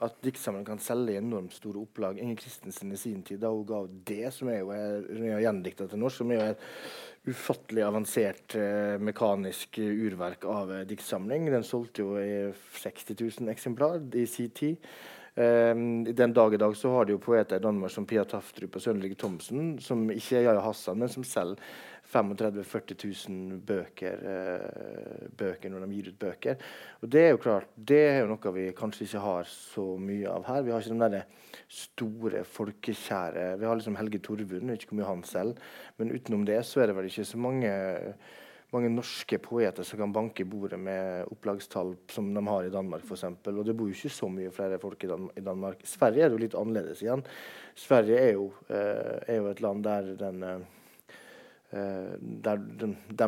at diktsamlingen kan selge enormt store opplag. Inger Christensen i sin tid da hun ga det, som er jo er gjendikta til norsk, som er jo et ufattelig avansert eh, mekanisk urverk av eh, diktsamling. Den solgte jo i 60 000 eksemplar i sin tid. Um, den dag i dag så har de jo poeter i Danmark som Pia Taftrup og Søndelige Thomsen, som ikke er Jaja Hassan, men som selger 35 000-40 000 bøker, uh, bøker, når de gir ut bøker. Og Det er jo klart, det er jo noe vi kanskje ikke har så mye av her. Vi har ikke de der store, folkekjære Vi har liksom Helge Torvund, ikke hvor mye han selv. Men utenom det så er det vel ikke så mange mange norske poeter som kan banke bordet med opplagstall som de har i Danmark f.eks. Og det bor jo ikke så mye flere folk i, Dan i Danmark. Sverige er jo litt annerledes igjen. Sverige er jo, eh, er jo et land der den eh, Eh, der de, de,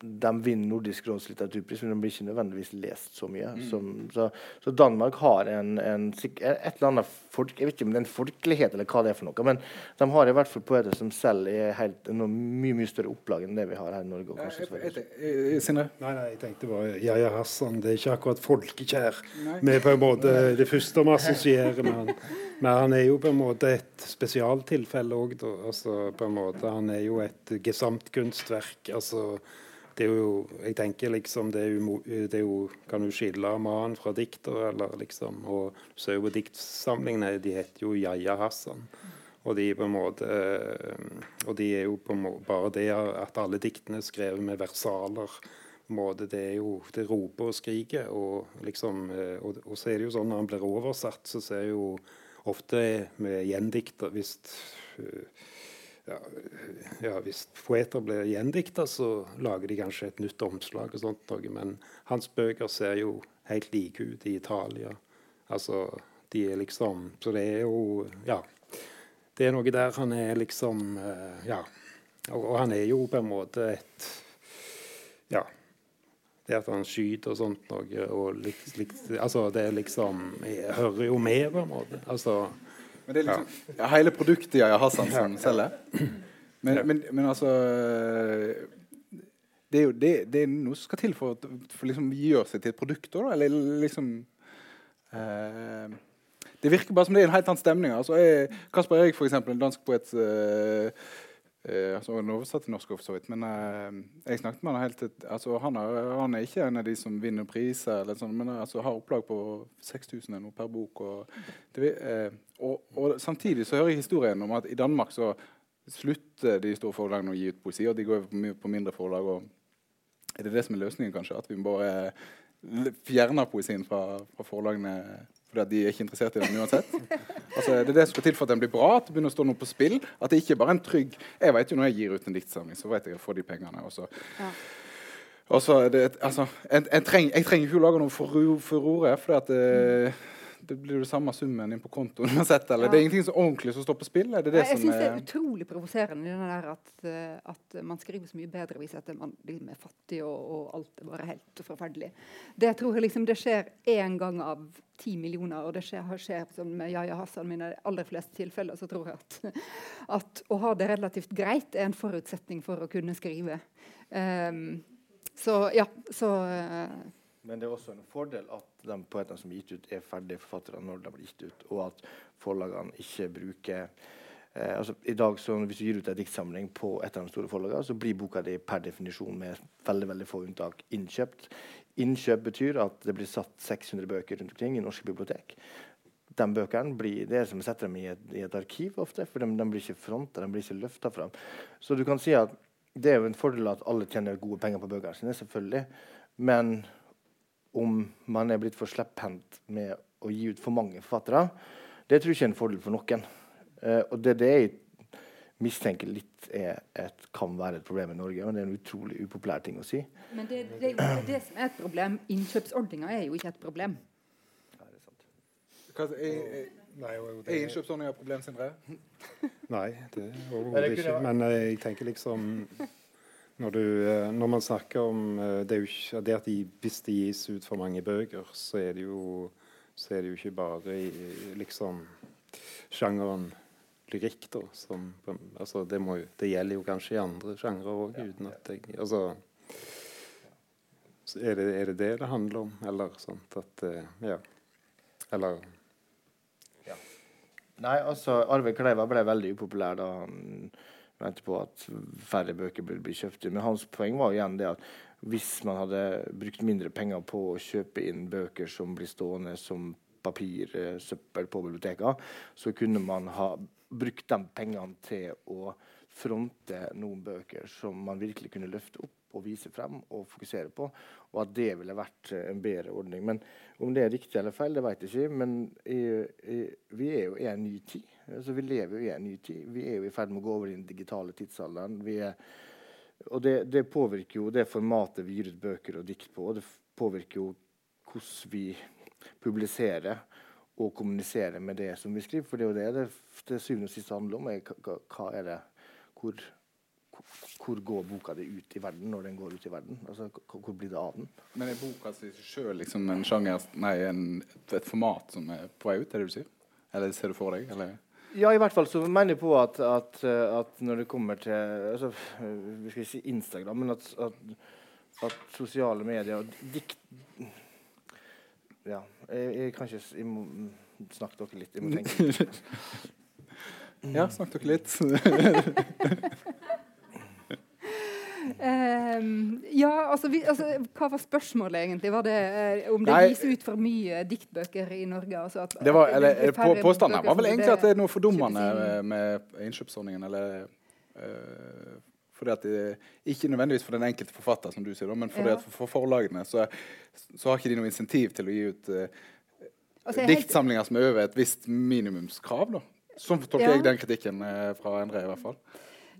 de, vinner Nordisk råds litteraturpris, men de blir ikke nødvendigvis lest så mye. Mm. Som, så, så, Danmark har en, en, et eller annet folk, Jeg vet ikke om det er en folkelighet eller hva det er for noe, men de har i hvert fall poeter som selv er helt, noe mye mye større opplag enn det vi har her i Norge. og. Sinne? Nei, nei, jeg tenkte bare Yahya Hassan. Det er ikke akkurat folkekjær. Vi på en måte det første vi assosierer med han. Men han er jo på en måte et spesialtilfelle òg, altså, på en måte, Han er jo et gesamtkunstverk. Altså, det er jo Jeg tenker liksom Det er jo, det er jo Kan du skille mannen fra dikter, eller liksom Og så er jo diktsamlingene, de heter jo Yahya Hassan. Og de på en måte Og de er jo på en måte bare det at alle diktene er skrevet med versaler. måte, Det er jo Det roper og skriker. Og liksom og, og så er det jo sånn når han blir oversatt, så ser jo ofte med gjendikter hvis, ja, ja, hvis poeter blir gjendikta, så lager de kanskje et nytt omslag. og sånt, Men hans bøker ser jo helt like ut i Italia. Altså, de er liksom Så det er jo Ja. Det er noe der han er liksom Ja. Og, og han er jo på en måte et Ja. det at han skyter og sånt noe og liks, altså Det er liksom Jeg hører jo med, på en måte. Altså Men det er liksom ja. hele produktet Yahya Hassan som selger? Men, men, men, altså Det er jo det, det er noe som skal til for å liksom gjøre seg til et produkt, da? Eller liksom uh, Det virker bare som det er en helt annen stemning. Altså, jeg, Kasper Erik, f.eks., en dansk poet eh, Eh, altså, han oversatt norsk, for så vidt, men uh, jeg snakket med han helt altså, han, er, han, er, ikke en av de som vinner priser, eller sånn, men altså, har opplag på 6000 noe per bok. Og, det, uh, og, og, samtidig så hører jeg historien om at i Danmark så slutter de store forlagene å gi ut poesi, og de går på, på mindre forlag. og Er det det som er løsningen, kanskje? At vi bare fjerner poesien fra, fra forlagene? Fordi de er ikke interessert i den uansett. Altså, det er det som skal til for at den blir bra, at det begynner å stå noe på spill. At det ikke bare er en trygg Jeg vet jo når jeg gir ut en diktsamling, så vet jeg at jeg får de pengene. Og så, ja. og så det, altså, jeg, jeg, treng, jeg, trenger ikke å lage noe furore, for at mm det blir det samme summen inn på kontoen uansett. Eller ja. det er ingenting som ordentlig som står på spill? Det det jeg syns det er utrolig provoserende at, eh, at, man skriver så mye bedre hvis at man liksom er fattig og, og, alt er bare helt forferdelig. Det tror jeg liksom det skjer én gang av ti millioner, og det skjer, skjer som med Yahya Hassan mine aller fleste tilfeller, så tror jeg at, at, å ha det relativt greit er en forutsetning for å kunne skrive. Um, så ja, så uh, men det er også en fordel at de poetene som er gitt ut, er ferdige forfattere når de blir gitt ut, og at forlagene ikke bruker eh, altså i dag så Hvis du gir ut en diktsamling på et av de store forlagene, så blir boka di per definisjon med veldig veldig få unntak innkjøpt. Innkjøp betyr at det blir satt 600 bøker rundt omkring i norske bibliotek. De bøkene blir, Det er som å sette dem i et, i et arkiv ofte, for de, de blir ikke fronta, de blir ikke løfta fram. Så du kan si at det er jo en fordel at alle tjener gode penger på bøkene sine, selvfølgelig. Men om man er blitt for slepphendt med å gi ut for mange forfattere, det tror jeg ikke er en fordel for noen. Uh, og det, det jeg mistenker litt er et, kan være et problem i Norge, men det er en utrolig upopulær ting å si. Men det, det, det, det som er et problem. Innkjøpsordninga er jo ikke et problem. Nei, det er sant. Hva, jeg, er, Nei, er innkjøpsordninga et problem, Sindre? Nei, det er overhodet ikke. Men eh, jeg tenker liksom når, du, eh, når, man snakker om eh, det, ikke, det at de, Hvis det gis ut for mange bøker, så er det jo, er det jo ikke bare i liksom sjangeren lyrikk, da. Som, altså, det, må, det, gjelder jo kanskje i andre sjangre òg, uten at jeg Altså er det, er det, det det handler om, eller sånt at eh, Ja. Eller ja. Nei, altså Arve Kleiva ble veldig upopulær da han venter på at færre bøker burde bli kjøpt. Men hans poeng var igjen det at hvis man hadde brukt mindre penger på å kjøpe inn bøker som blir stående som papirsøppel på bibliotekene, så kunne man ha brukt de pengene til å fronte noen bøker som man virkelig kunne løfte opp og vise frem og fokusere på. Og at det ville vært en bedre ordning. Men om det er riktig eller feil, det vet jeg ikke. Men vi er jo i en ny tid. Altså, vi lever jo i en ny tid. Vi er jo i ferd med å gå over i den digitale tidsalderen. Er, og det, det, påvirker jo det formatet vi gir ut bøker og dikt på. Og det påvirker jo hvordan vi publiserer og kommuniserer med det som vi skriver. For det er jo det det, det syvende og siste handler om. Er, hva, hva er det, hvor, hvor går boka di ut i verden når den går ut i verden? Altså, Hvor blir det av den? Men er boka si sjøl liksom en sjanger, nei, en, et format som er på vei ut? er det du sier? Eller ser du for deg? eller... Ja, i hvert fall så mener jeg på at, at, at når det kommer til altså, vi skal si Instagram, men at, at, sosiale medier og dikt Ja, jeg, jeg kan ikke Jeg må snakke dere litt. Jeg må tenke. ja, snakk dere litt. Um, ja, altså, vi, altså, Hva var spørsmålet, egentlig? Var det uh, Om det Nei, viser ut for mye diktbøker i Norge? Altså at, det var, eller, det på, påstanden var vel egentlig at det er noe fordummende med innkjøpsordningen. eller... Uh, fordi at det, ikke nødvendigvis for den enkelte forfatter, som du sier, men fordi ja. at for, forlagene så, så, har ikke de noe insentiv til å gi ut uh, altså, diktsamlinger som er over et visst minimumskrav. da. Sånn tolker ja. jeg den kritikken uh, fra Endre, i hvert fall.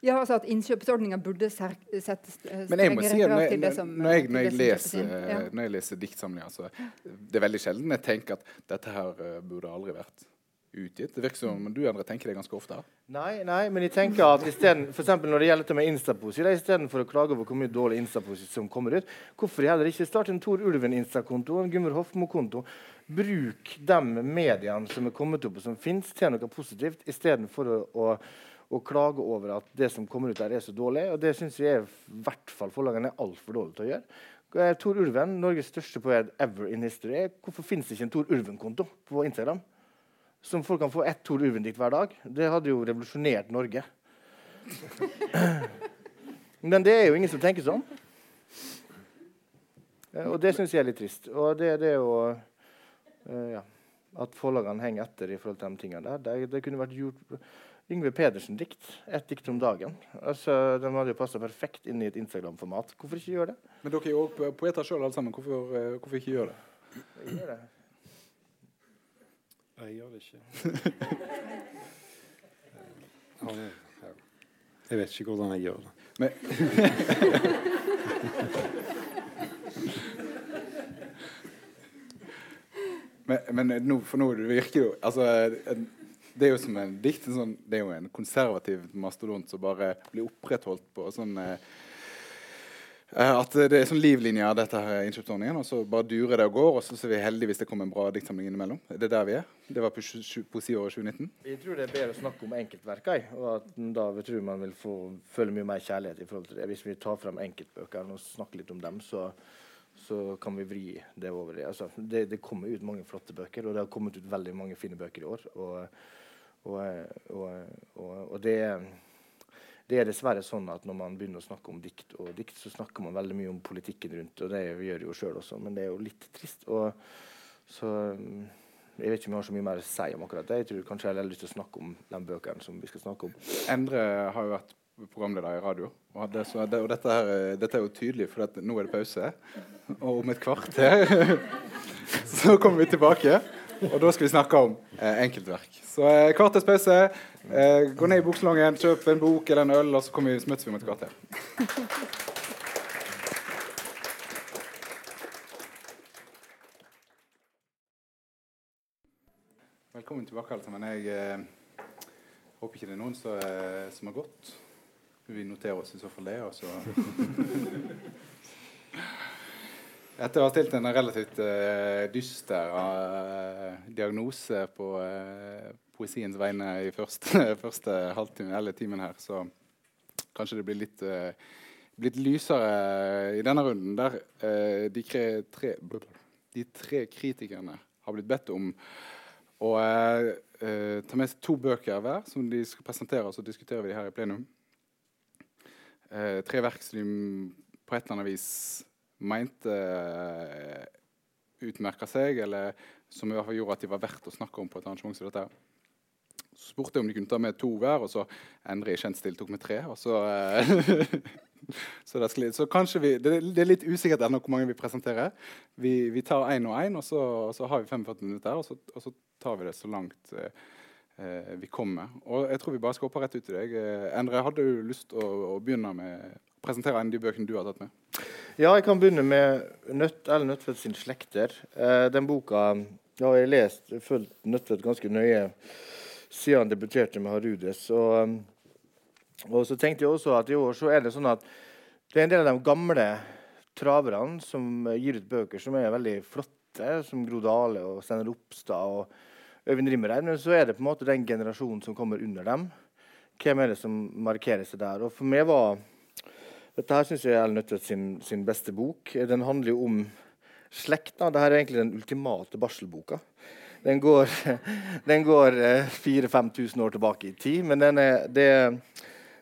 Ja, altså at Innkjøpsordninga burde settes eh, strengere krav til det som når jeg, når jeg, leser, ja. når jeg leser diktsamlinger, så det er veldig sjelden jeg tenker at dette her uh, burde aldri vært utgitt. Det virker som du Andre, tenker det ganske ofte. Nei, nei, men jeg tenker at isteden, for når det gjelder dette med Instaposi, istedenfor å klage over hvor mye dårlig Instaposi som kommer ut, hvorfor heller ikke starte en Tor Ulven-Insta-konto en Gunvor Hofmo-konto? Bruk de mediene som er kommet opp og som fins, til noe positivt, istedenfor å, å, å klage over at det som kommer ut der, er så dårlig. Og det syns jeg i hvert fall forlagene er altfor dårlige til å gjøre. Eh, Tor Ulven, Norges største poet ever in history. Hvorfor finnes det ikke en Tor Ulven-konto på Instagram? Som folk kan få ett Tor Ulven-dikt hver dag. Det hadde jo revolusjonert Norge. Men det er jo ingen som tenker sånn. Eh, og det syns jeg er litt trist. Og det, det er jo uh, ja, At forlagene henger etter i forhold til de tingene der. Det, det kunne vært gjort Yngve Pedersen-dikt. Ett dikt om dagen. Altså, De hadde jo passa perfekt inn i et Instagram-format. Hvorfor ikke gjøre det? Men dere er jo poeter sjøl alle sammen. Hvorfor, uh, hvorfor ikke gjøre det? Jeg gjør det. Jeg gjør det ikke. Jeg vet ikke hvordan jeg gjør det. Men men, men nå, for nå virker jo altså, Det er jo som en dikt sånn, Det er jo en konservativ mastodont som bare blir opprettholdt på sånn eh, Eh, at det er sånn livlinje av dette her innkjøpsordningen, og så bare durer det og går. Og så er vi heldige hvis det kommer en bra diktsamling innimellom. Det er der vi er. Det var på poesiåret 2019. Jeg tror det er bedre å snakke om enkeltverker, og at da jeg tror man vil få, føle mye mer kjærlighet i forhold til det. Hvis vi tar frem enkeltbøker og snakker litt om dem, så, så kan vi vri det over. Altså, det, det kommer ut mange flotte bøker, og det har kommet ut veldig mange fine bøker i år. og, og, og, og det er det er dessverre sånn at når man begynner å snakke om dikt og dikt, så snakker man veldig mye om politikken rundt, og det gjør jeg jo sjøl også, men det er jo litt trist. Og, så jeg vet ikke om jeg har så mye mer å si om akkurat det. Jeg tror kanskje jeg har lyst til å snakke om den bøkene som vi skal snakke om. Endre har jo vært programleder i radio, og, det, det, og dette, her, dette, er jo tydelig, for nå er det pause. Og om et kvarter så kommer vi tilbake. Og da skal vi snakke om eh, enkeltverk. Så eh, kvarters pause. Eh, gå ned i bukselongen, kjøp en bok eller en øl, og så kommer vi, møtes vi om et kvarter. Velkommen tilbake, alle sammen. Jeg eh, håper ikke det er noen som, eh, som har gått. Vi noterer oss i så fall det. og så... Etter å ha stilt en relativt uh, dyster uh, diagnose på uh, poesiens vegne i første, første halvtime eller timen her, så kanskje det blir litt, litt lysere i denne runden, der de, tre, de, tre, kritikerne har blitt bedt om å ta med seg to bøker hver som de skal presentere, og så diskuterer vi de her i plenum. tre verk som de på et eller annet vis mente uh, eh, utmerka seg, eller som i hvert fall gjorde at de var verdt å snakke om på et arrangement som dette. Så spurte jeg om de kunne ta med to hver, og så Endre i kjent stil tok med tre. og så... Uh, så, det, så, kanskje vi, det, det, er litt usikkert ennå hvor mange vi presenterer. Vi, vi tar én og én, og, og, så har vi 45 minutter. Og så, og så tar vi det så langt uh, vi kommer. Og jeg tror vi bare skal hoppe rett ut til deg. Endre, hadde du lyst til å, å begynne med å presentere en av de bøkene du har tatt med? Ja, jeg kan begynne med Nøtt, Ellen Nødtvedt sin 'Slekter'. Eh, den boka ja, jeg har lest fulgt Nødtvedt ganske nøye siden han debuterte med Harudes. Og, um, og, så tenkte jeg også at i år så er det sånn at det er en del av de gamle traverne som gir ut bøker som er veldig flotte, som Gro Dale og Steinar Ropstad og Øyvind Rimmereid. Men så er det på en måte den generasjonen som kommer under dem. Hvem er det som markerer seg der? Og for meg var dette her syns jeg er Nødtvedt sin, sin, beste bok. Den handler jo om slekta. Dette er egentlig den ultimate barselboka. Den går, den går 4000-5000 eh, år tilbake i tid. Men er, det,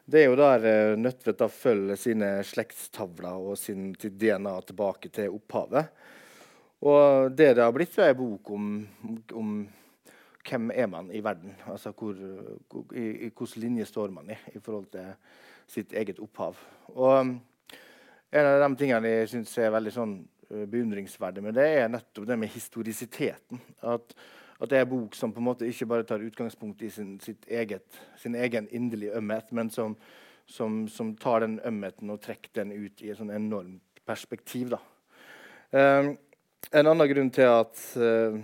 det, er jo der eh, Nødtvedt følger sine slektstavler og sin, sitt DNA tilbake til opphavet. Og det det har blitt, er en bok om, om hvem er man i verden. Altså hvor, i, i hvilken linje står man i i forhold til sitt eget opphav. Og um, En av de tingene jeg syns er veldig sånn uh, beundringsverdig med det, er nettopp det med historisiteten. At, at det er en bok som på en måte ikke bare tar utgangspunkt i sin, eget, sin egen inderlige ømhet, men som, som, som, tar den ømheten og trekker den ut i et sånn enormt perspektiv. Um, en annen grunn til at uh,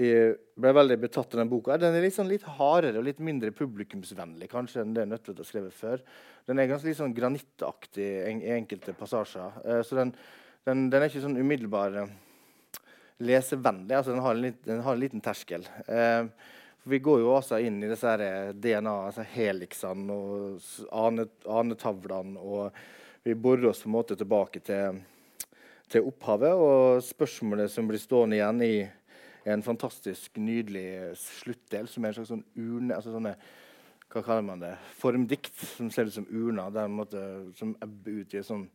ble veldig betatt av den boka. Den er litt, sånn litt hardere og litt mindre publikumsvennlig kanskje enn det Nødtvedt har skrevet før. Den er ganske litt sånn granittaktig i enkelte passasjer. Uh, så den, den, den, er ikke sånn umiddelbar uh, lesevennlig. Altså, den, har en, den, har en, liten terskel. Uh, vi går jo også inn i disse DNA, altså og anetavlene. og vi borer oss på en måte tilbake til, til opphavet. Og spørsmålet som blir stående igjen i en fantastisk nydelig sluttdel, som er en slags sånn urne altså sånne, Hva kaller man det? Formdikt som ser ut som urner, der måte, som ebber ut i sånn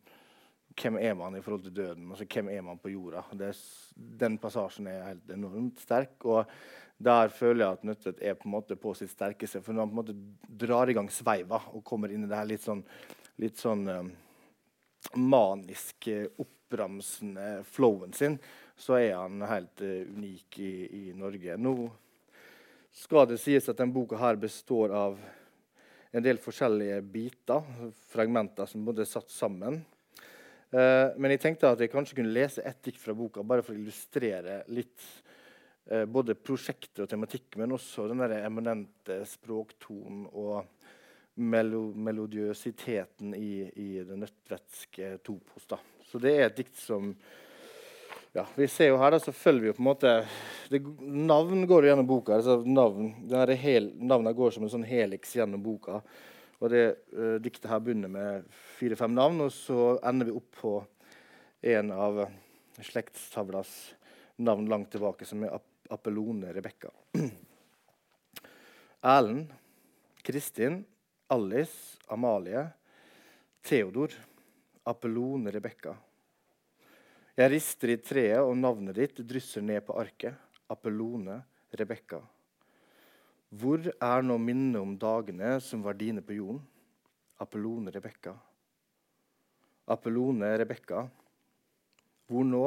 Hvem er man i forhold til døden? Altså, hvem er man på jorda? Det, den passasjen er helt enormt sterk. og der føler jeg at Nødtvedt er på en måte på sitt sterkeste. For når han på en måte drar i gang sveiva og kommer inn i det her litt sånn, litt sånn um, manisk oppramsende flowen sin, så er han helt uh, unik i, i, Norge. Nå skal det sies at denne boka består av en del forskjellige biter, fragmenter som både er satt sammen. Uh, men jeg tenkte at jeg kanskje kunne lese ett dikt fra boka bare for å illustrere litt uh, både prosjektet og tematikk, men også den der eminente språktonen og melo melodiøsiteten i, i det nøttvetske topos. Da. Så det er et dikt som ja, Vi ser jo her, da, så følger vi jo på en måte det, Navn går jo gjennom boka. Altså navn, hel, navnet går som en sånn helix gjennom boka. Og det uh, diktet her begynner med fire-fem navn, og så ender vi opp på en av slektstavlas navn langt tilbake, som er Apellone Rebekka. Erlend, Kristin, Alice, Amalie, Theodor, Apellone Rebekka. Jeg rister i treet, og navnet ditt drysser ned på arket. Apellone Rebekka. Hvor er nå minnet om dagene som var dine på jorden? Apellone Rebekka. Apellone Rebekka. Hvor nå?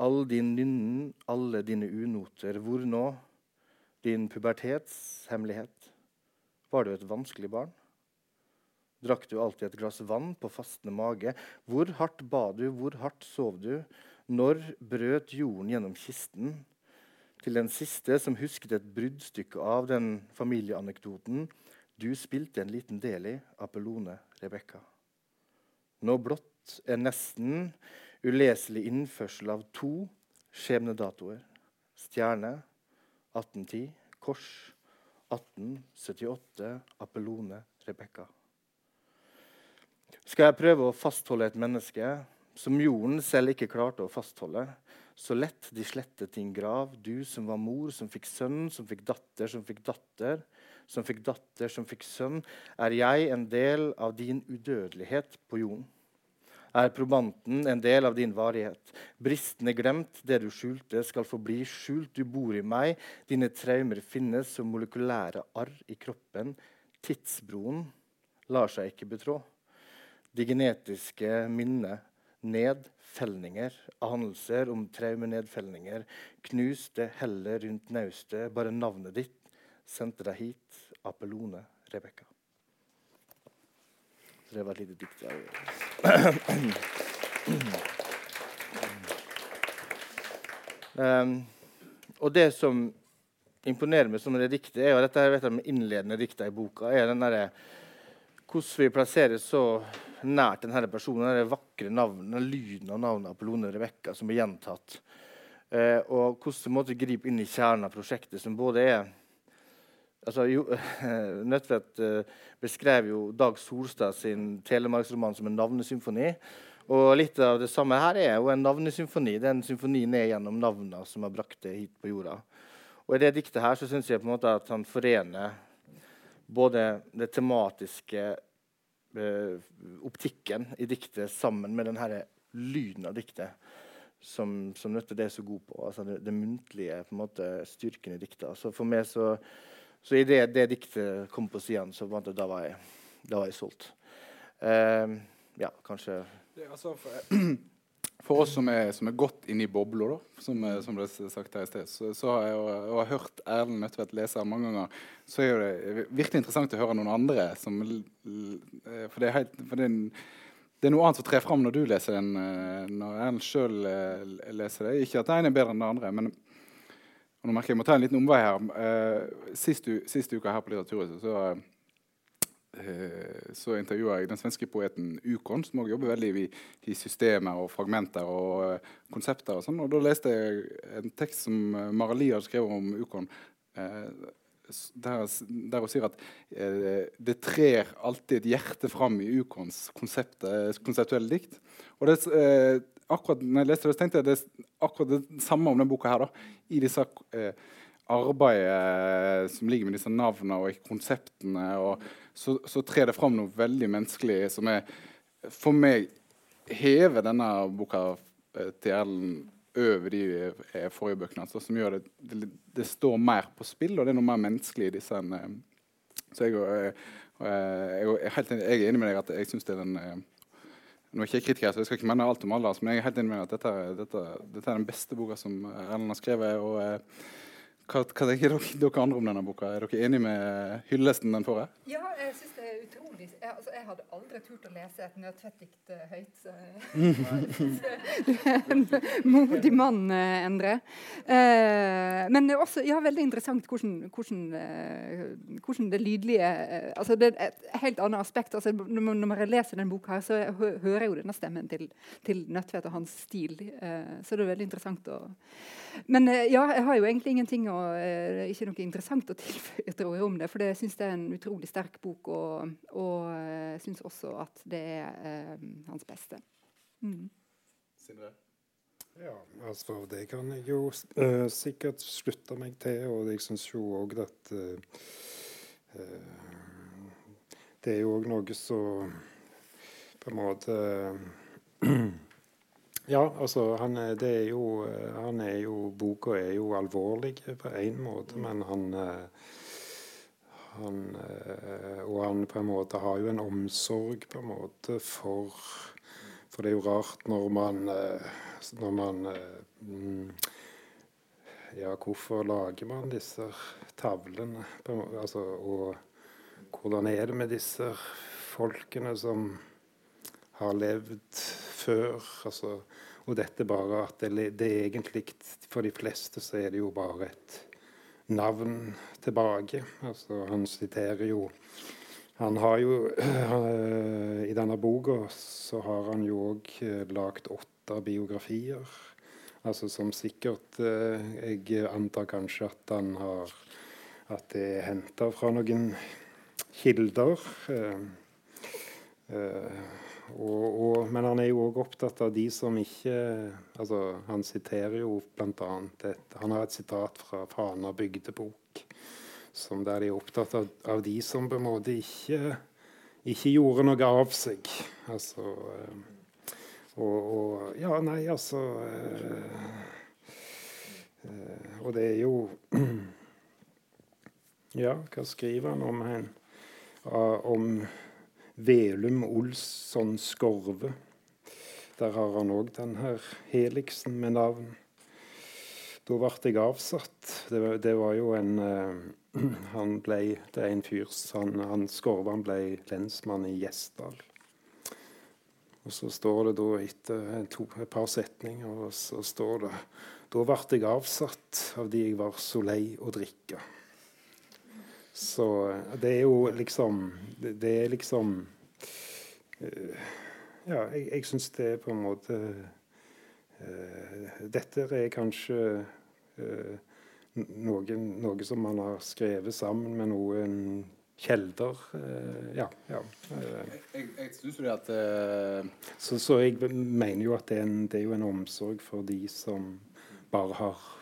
All din nynnen, alle dine unoter. Hvor nå? Din pubertetshemmelighet. Var du et vanskelig barn? Drakk du alltid et glass vann på fastende mage? Hvor hardt ba du, hvor hardt sov du? Når brøt jorden gjennom kisten? Til den siste som husket et bruddstykke av den familieanekdoten du spilte en liten del i, Apellone Rebekka. Nå blått er nesten uleselig innførsel av to skjebnedatoer. Stjerne 1810, kors 1878 Apellone Rebekka. Skal jeg prøve å fastholde et menneske som jorden selv ikke klarte å fastholde? Så lett de slettet din grav, du som var mor, som fikk sønn, som fikk datter, som fikk datter, som fikk datter, som fikk sønn. Er jeg en del av din udødelighet på jorden? er probanten en del av din varighet. Bristende glemt, det du skjulte, skal forbli skjult. Du bor i meg. Dine traumer finnes som molekylære arr i kroppen. Tidsbroen lar seg ikke betrå. De genetiske minner, nedfelninger, anelser om traumenedfelninger, knuste heller rundt naustet, bare navnet ditt sendte deg hit, Apellone Rebekka. Så det var et lite dikt. Um, og det som imponerer meg som det diktet, er jo dette her, vet jeg, med innledende dikta i boka. er den der, Hvordan vi plasserer så nært denne personen, det vakre navnet, den lyden av navnet Apollone Rebekka som er gjentatt. Eh, og hvordan måtte gripe inn i kjernen av prosjektet, som både er altså, Nødtvedt eh, beskrev jo Dag Solstad sin telemarksroman som en navnesymfoni. Og litt av det samme her er jo en navnesymfoni. Symfonien er gjennom navnene som har brakt det hit på jorda. Og I det diktet her så syns jeg på en måte at han forener både det tematiske optikken i diktet sammen med den lyden av diktet som, som Nødtvedt er så god på. Altså det, det muntlige på en måte, styrken i diktet. Så for meg så så idet det diktet kom på sidene, så var det, da, var jeg, da var jeg solgt. Uh, ja, kanskje det, altså, for, for, oss som er, som er godt inne i bobla, som, eh, som, ble sagt her i sted, så, så har jeg og, har hørt Erlend Nødtvedt lese mange ganger, så er det virkelig interessant å høre noen andre som eh, For det er, helt, for det er, det er noe annet som trer fram når du leser den, når Erlend sjøl leser det. Ikke at den ene er bedre enn den andre, men nå merker jeg, jeg må ta en liten omvei her. Sist, sist, uke her på Litteraturhuset så, så intervjua jeg den svenske poeten Ukon, som også jobber veldig i, i systemer og fragmenter og uh, konsepter. Og sånn, og da leste jeg en tekst som Mara Lie hadde skrevet om Ukon. Der, der, hun sier at det trer alltid et hjerte fram i Ukons konseptuelle dikt. Og det, akkurat når jeg leste det, så tenkte jeg det er akkurat det samme om denne boka. her da, I disse eh, arbeidet eh, som ligger med disse navnene og konseptene. Og så, så trer det fram noe veldig menneskelig som er For meg hever denne boka eh, til Ellen over de eh, forrige bøkene. Altså, som gjør det, det, det, står mer på spill, og det er noe mer menneskelig i disse. En, så jeg, jeg, jeg, jeg, er enig med deg at jeg syns det er den nå er jeg ikke kritiker, så jeg skal ikke mene alt om alle, men jeg er helt enig med at dette, dette, dette er den beste boka som Erlend har skrevet. og eh, hva, hva tenker dere, dere, andre om denne boka? Er dere enig med hyllesten den får? Ja, jeg syns det er utrolig jeg, altså, jeg, hadde aldri turt å lese et Nødtvedt-dikt uh, høyt. Så. du er en modig mann, uh, Endre. Uh, men det er også ja, veldig interessant hvordan, hvordan, hvordan det lydlige altså Det er et helt annet aspekt. Altså, når jeg leser denne boka, her, så hører jeg jo denne stemmen til, til Nødtvedt og hans stil. så det er veldig interessant å Men ja, jeg har jo egentlig ingenting å Ikke noe interessant å tilføye om det, for jeg syns det er en utrolig sterk bok. og, og uh, syns også at det er um, hans beste. Mm. Sindre? Ja, altså det kan jeg jo uh, sikkert slutte meg til. Og jeg syns jo òg at det er jo òg noe som på en måte Ja, altså han er, det er jo, han er jo Boka er jo alvorlig på én måte, men han han, eh, og han på en måte har jo en omsorg på en måte for For det er jo rart når man, eh, når man eh, Ja, hvorfor lager man disse tavlene? Altså, og hvordan er det med disse folkene som har levd før? Altså, og dette bare at det, det egentlig For de fleste så er det jo bare et navn tilbake. Altså, han siterer jo Han har jo uh, I denne boka så har han jo òg uh, eh, lagd åtte biografier. Altså som sikkert uh, Jeg antar kanskje at han har At det er henta fra noen kilder. Uh, og, og, men han er jo òg opptatt av de som ikke altså Han siterer jo bl.a. Han har et sitat fra Fana bygdebok som der de er opptatt av, av, de som på en måte ikke, ikke gjorde noe av seg. Altså eh, og, og, Ja, nei, altså øh, øh, Og det er jo Ja, hva skriver han om hen? Om Velum Olsson Skorve. Der har han òg den her Heliksen med navn. Da ble jeg avsatt. Det var, det var jo en uh, Han ble Det er en fyr han, han Skorve han ble lensmann i Gjesdal. Og så står det da etter to, et par setninger, og så står det Da ble jeg avsatt av de jeg var så lei å drikke. Så det er jo liksom Det er liksom eh, Ja, jeg, jeg syns det er på en måte uh, Dette er kanskje uh, noe, noe som man har skrevet sammen med noen kjelder. Uh, ja. ja. jeg jeg syns jo at så, så, jeg mener jo at det er, en, det er jo en omsorg for de som bare har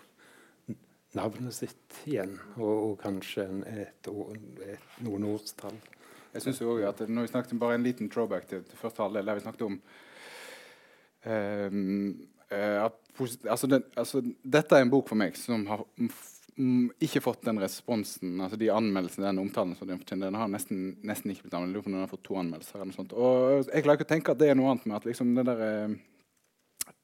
navnet sitt igjen, og, og kanskje et, et, noen årstall. Jeg synes jo også at Når vi snakket om bare en liten throwback til, til første halvdel, der vi snakket om um, at, altså, den, altså, Dette er en bok for meg som har ikke fått den responsen, altså de anmeldelsene, den omtalen som den fortjener. Den har nesten, nesten ikke blitt anmeldt. Den har fått to anmeldelser. eller noe sånt. Og Jeg klarer ikke å tenke at det er noe annet med at liksom det der,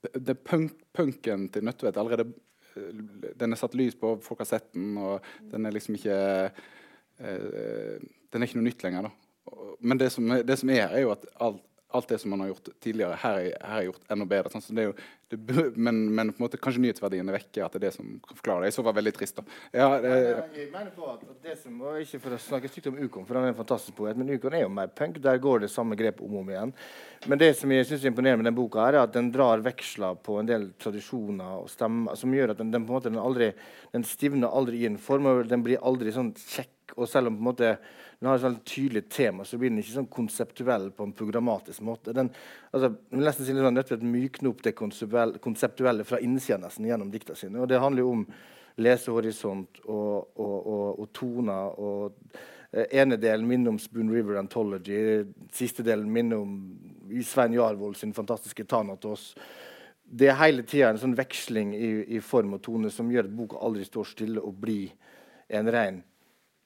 det, det punk, punken til Nødtvedt allerede den er satt lys på, folk har sett den, og den er liksom ikke uh, Den er ikke noe nytt lenger. da. Men det som, det som er, er jo at alt, alt det som man har gjort tidligere, her er, her er gjort enda bedre. Sånn, så det jo, det, men, men, på en måte kanskje nyhetsverdien er vekke. At det er det som kan forklare det. Jeg så var veldig trist. da. Ja, det, jeg mener på at det som, og Ikke for å snakke stygt om Ukon, for han er en fantastisk poet, men Ukon er jo mer punk. Der går det samme grepet om og om igjen. Men det som jeg synes er imponerende med denne boka, er at den drar veksler på en del tradisjoner og stemmer, som gjør at den, den på en måte den aldri, den stivner aldri i en form. og Den blir aldri sånn kjekk. Og selv om på en måte den har et veldig tydelig tema, så blir den ikke sånn konseptuell på en programmatisk måte. Den, altså, nesten si sånn, å mykne opp det konseptuelle fra innsida nesten gjennom dikta sine. Og det handler jo om lesehorisont og, og, og, og toner. og eh, ene delen minner om Spoon River Anthology. Siste delen minner om Svein Jarvold sin fantastiske 'Thanatos'. Det er hele tida en sånn veksling i, i, form og tone som gjør at boka aldri står stille og blir en ren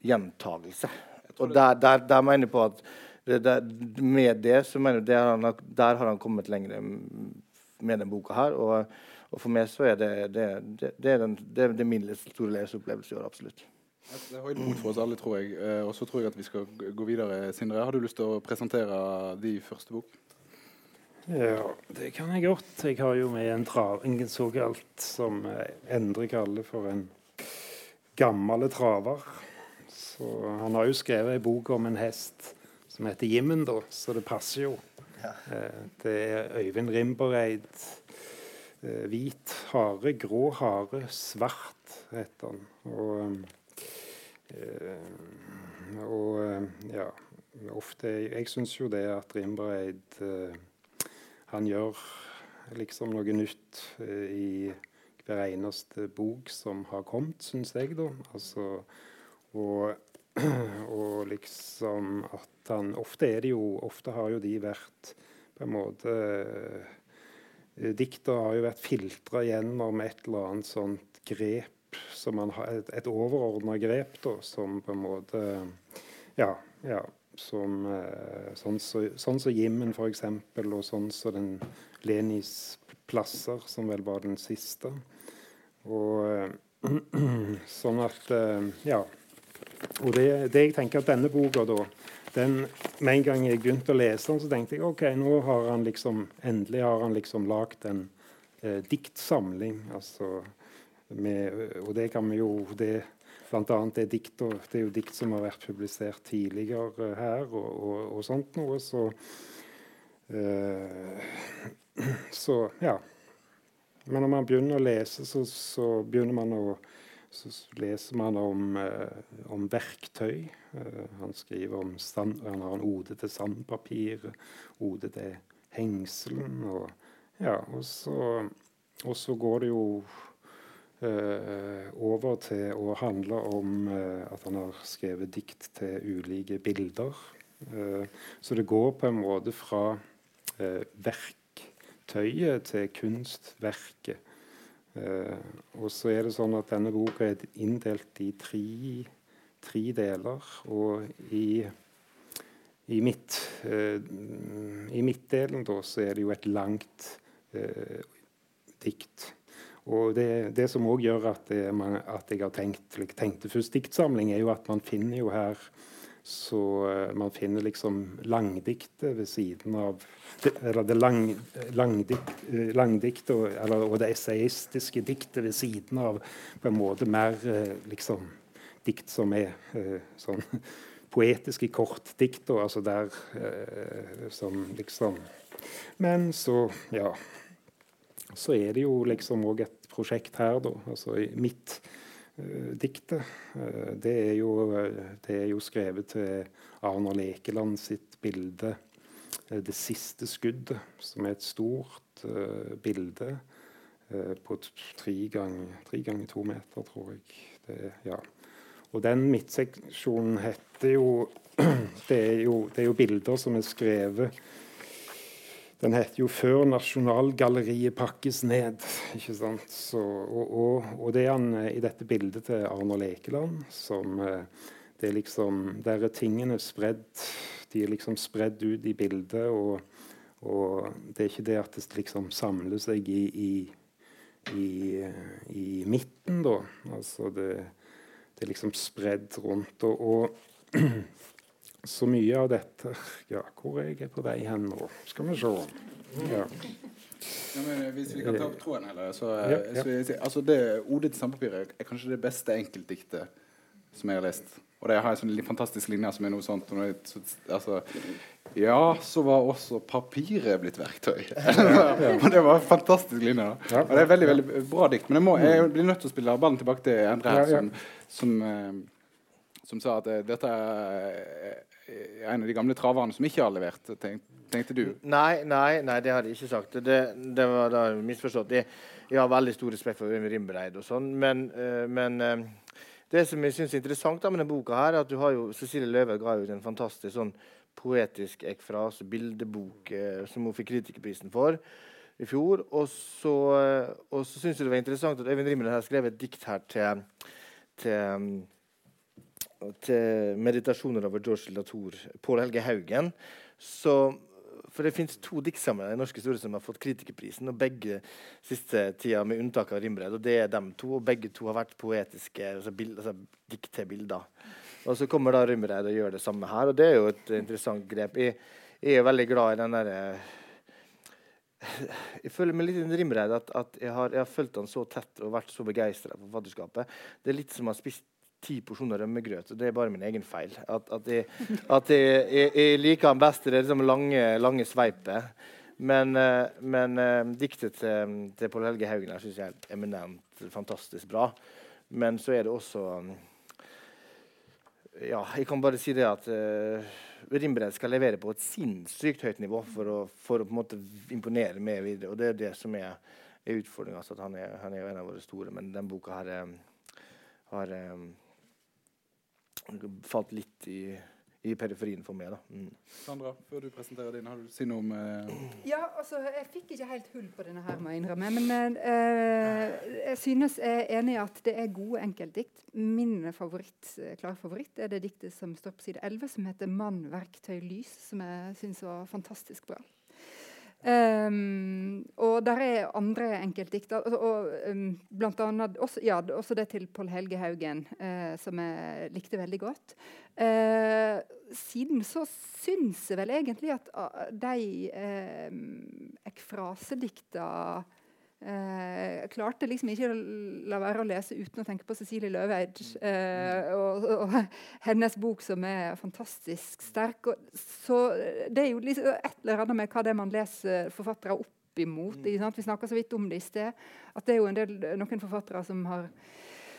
gjentagelse. Og der, der, der, mener jeg på at det, der, med det så mener jeg der, der har han kommet lenger med denne boka her. Og, og, for meg så er det, det, det er, den, det, er min store leseopplevelse i år, absolutt. Det er høydepunkt for oss alle, tror jeg. Eh, og så tror jeg at vi skal gå videre. Sindre, har du lyst til å presentere din første bok? Ja, det kan jeg godt. Jeg har jo med en traving såkalt som Endre kaller for en gammel traver. Så han har jo skrevet ei bok om en hest som heter Jimmen, da, så det passer jo. Ja. Eh, det er Øyvind Rimbereid. Eh, hvit hare, grå hare, svart heter han. Og, eh, og ja ofte Jeg syns jo det at Rimbereid han gjør liksom noe nytt i hver eneste bok som har kommet, syns jeg, da. Altså, og og liksom at han Ofte er det jo Ofte har jo de vært på en måte eh, Dikta har jo vært filtra gjennom et eller annet sånt grep som man har, Et, et overordna grep, da, som på en måte Ja. ja som, eh, sånn som så, sånn så Jimmen, f.eks., og sånn som så den Lenis plasser, som vel var den siste. Og eh, sånn at Ja. Og det, det, jeg tenker at denne boka da, den, Med en gang jeg begynte å lese den, så tenkte jeg ok, nå har han liksom, endelig har han liksom lagd en eh, diktsamling. altså med, Og det kan vi jo det, Blant annet det, dikt, det er jo dikt som har vært publisert tidligere her, og, og, og sånt noe. Så, eh, så ja. Men når man begynner å lese, så, så begynner man å så leser man om, eh, om verktøy. Eh, han skriver om sand, han har en ode til sandpapir, ode til hengselen. Og, ja, og, så, og så går det jo eh, over til å handle om eh, at han har skrevet dikt til ulike bilder. Eh, så det går på en måte fra eh, verktøyet til kunstverket. Uh, og så er det sånn at denne boka er inndelt i tre, tre deler. Og i, i, midt, uh, i midtdelen da, så er det jo et langt uh, dikt. Og det, det som òg gjør at, det, man, at, jeg har tenkt, tenkte først diktsamling, er jo at man finner jo her så uh, man finner liksom langdiktet ved siden av Eller det lang, langdikt, uh, langdiktet eller, og, det essayistiske diktet ved siden av på en måte mer uh, liksom dikt som er sånn poetiske kortdikt, altså der som liksom Men så, ja Så er det jo liksom òg et prosjekt her, da. Altså mitt Eh, diktet. Eh, det er, jo, det er jo skrevet til Arnold Lekeland sitt bilde eh, 'Det siste skuddet', som er et stort bilde på tre ganger, to meter, tror jeg. Det, ja. Og den midtseksjonen heter jo det, jo det er jo bilder som er skrevet den heter jo 'Før Nasjonalgalleriet pakkes ned'. ikke sant? Så, og, og, og, det er han eh, i dette bildet til Arnold Ekeland som eh, det er liksom, Der er tingene spredd De er liksom spredd ut i bildet. Og, og, det er ikke det at det liksom samler seg i, i, i, i midten, da. Altså det, det, er liksom spredd rundt. og, og så mye av dette Ja, hvor er jeg på vei hen nå? Skal vi se. Ja. Ja, men eh, hvis vi kan ta opp tråden heller, så, Ja, ja. så jeg altså det Odet til sandpapiret' er kanskje det beste enkeltdiktet som jeg har lest. Og det har en sånn fantastisk linje som er noe sånt altså, Ja, så var også papiret blitt verktøy. og det var en fantastisk linje. da. Og det er veldig veldig bra dikt. Men jeg, må, jeg blir nødt til å spille ballen tilbake til Endre her, som, som, eh, som sa at eh, dette er eh, en av de gamle traverne som ikke har levert, tenk, tenkte du. Nei, nei, nei, det hadde jeg ikke sagt. Det, det var da misforstått. Jeg, jeg har veldig stor respekt for Rimbereid og sånn, men, eh, men eh, det som jeg synes er interessant da med denne boka, her, er at du har jo, Cecilie Løve ga ut en fantastisk sånn poetisk ekfrase, bildebok, eh, som hun fikk Kritikerprisen for i fjor. Og så, eh, og så syns jeg det var interessant at Øyvind Rimreid har skrevet et dikt her til, til til meditasjoner over George Latour, Pål Helge Haugen. Så, for det fins to diktsamlere i norsk historie som har fått Kritikerprisen. og Begge siste tida, med unntak av Rimbred. Og det er dem to. Og begge to har vært poetiske altså, bild, altså, dikt til bilder. Og så kommer da Rimbred og gjør det samme her. Og det er jo et interessant grep. Jeg, jeg er veldig glad i den derre jeg føler meg litt Rimred at, at jeg, har, har fulgt han så tett og vært så begeistra for forfatterskapet. Det er litt som å ha spist ti porsjoner rømmegrøt. Det er bare min egen feil. At, at, jeg, at jeg, jeg, jeg liker den best i det liksom lange, lange sveipet. Men, eh, men eh, diktet til, til Pål Helge Haugen her syns jeg er eminent fantastisk bra. Men så er det også um, Ja, jeg kan bare si det at uh, Rimbredd skal levere på et sinnssykt høyt nivå for å, for å på en måte imponere med videre. Og det er det som er, er utfordringa. Altså, han han er jo en av våre store, men den boka her eh, har eh, falt litt i, i periferien for meg. da. Mm. Sandra, før du presenterer din, har du si noe om eh, Ja, altså, jeg fikk ikke helt hull på denne her, må jeg innrømme. Men eh, jeg synes jeg er enig i at det er gode enkeltdikt. Min favoritt, eh, klare favoritt er det diktet som står på side 11, som heter 'Mann, verktøy, lys', som jeg syns var fantastisk bra. Um, og der er andre enkeltdikt. Og, og, um, blant annet også, ja, også det til Pål Helge Haugen, uh, som jeg likte veldig godt. Uh, siden så syns jeg vel egentlig at uh, de uh, ekfrasedikta eh, klarte liksom ikke å la være å lese uten å tenke på Cecilie Løveid eh, og, og hennes bok, som er fantastisk sterk. Og, så det er jo liksom et eller annet med hva det er man leser forfattere opp imot. sant? Vi snakka så vidt om det i sted. At det er jo del, noen forfattere som har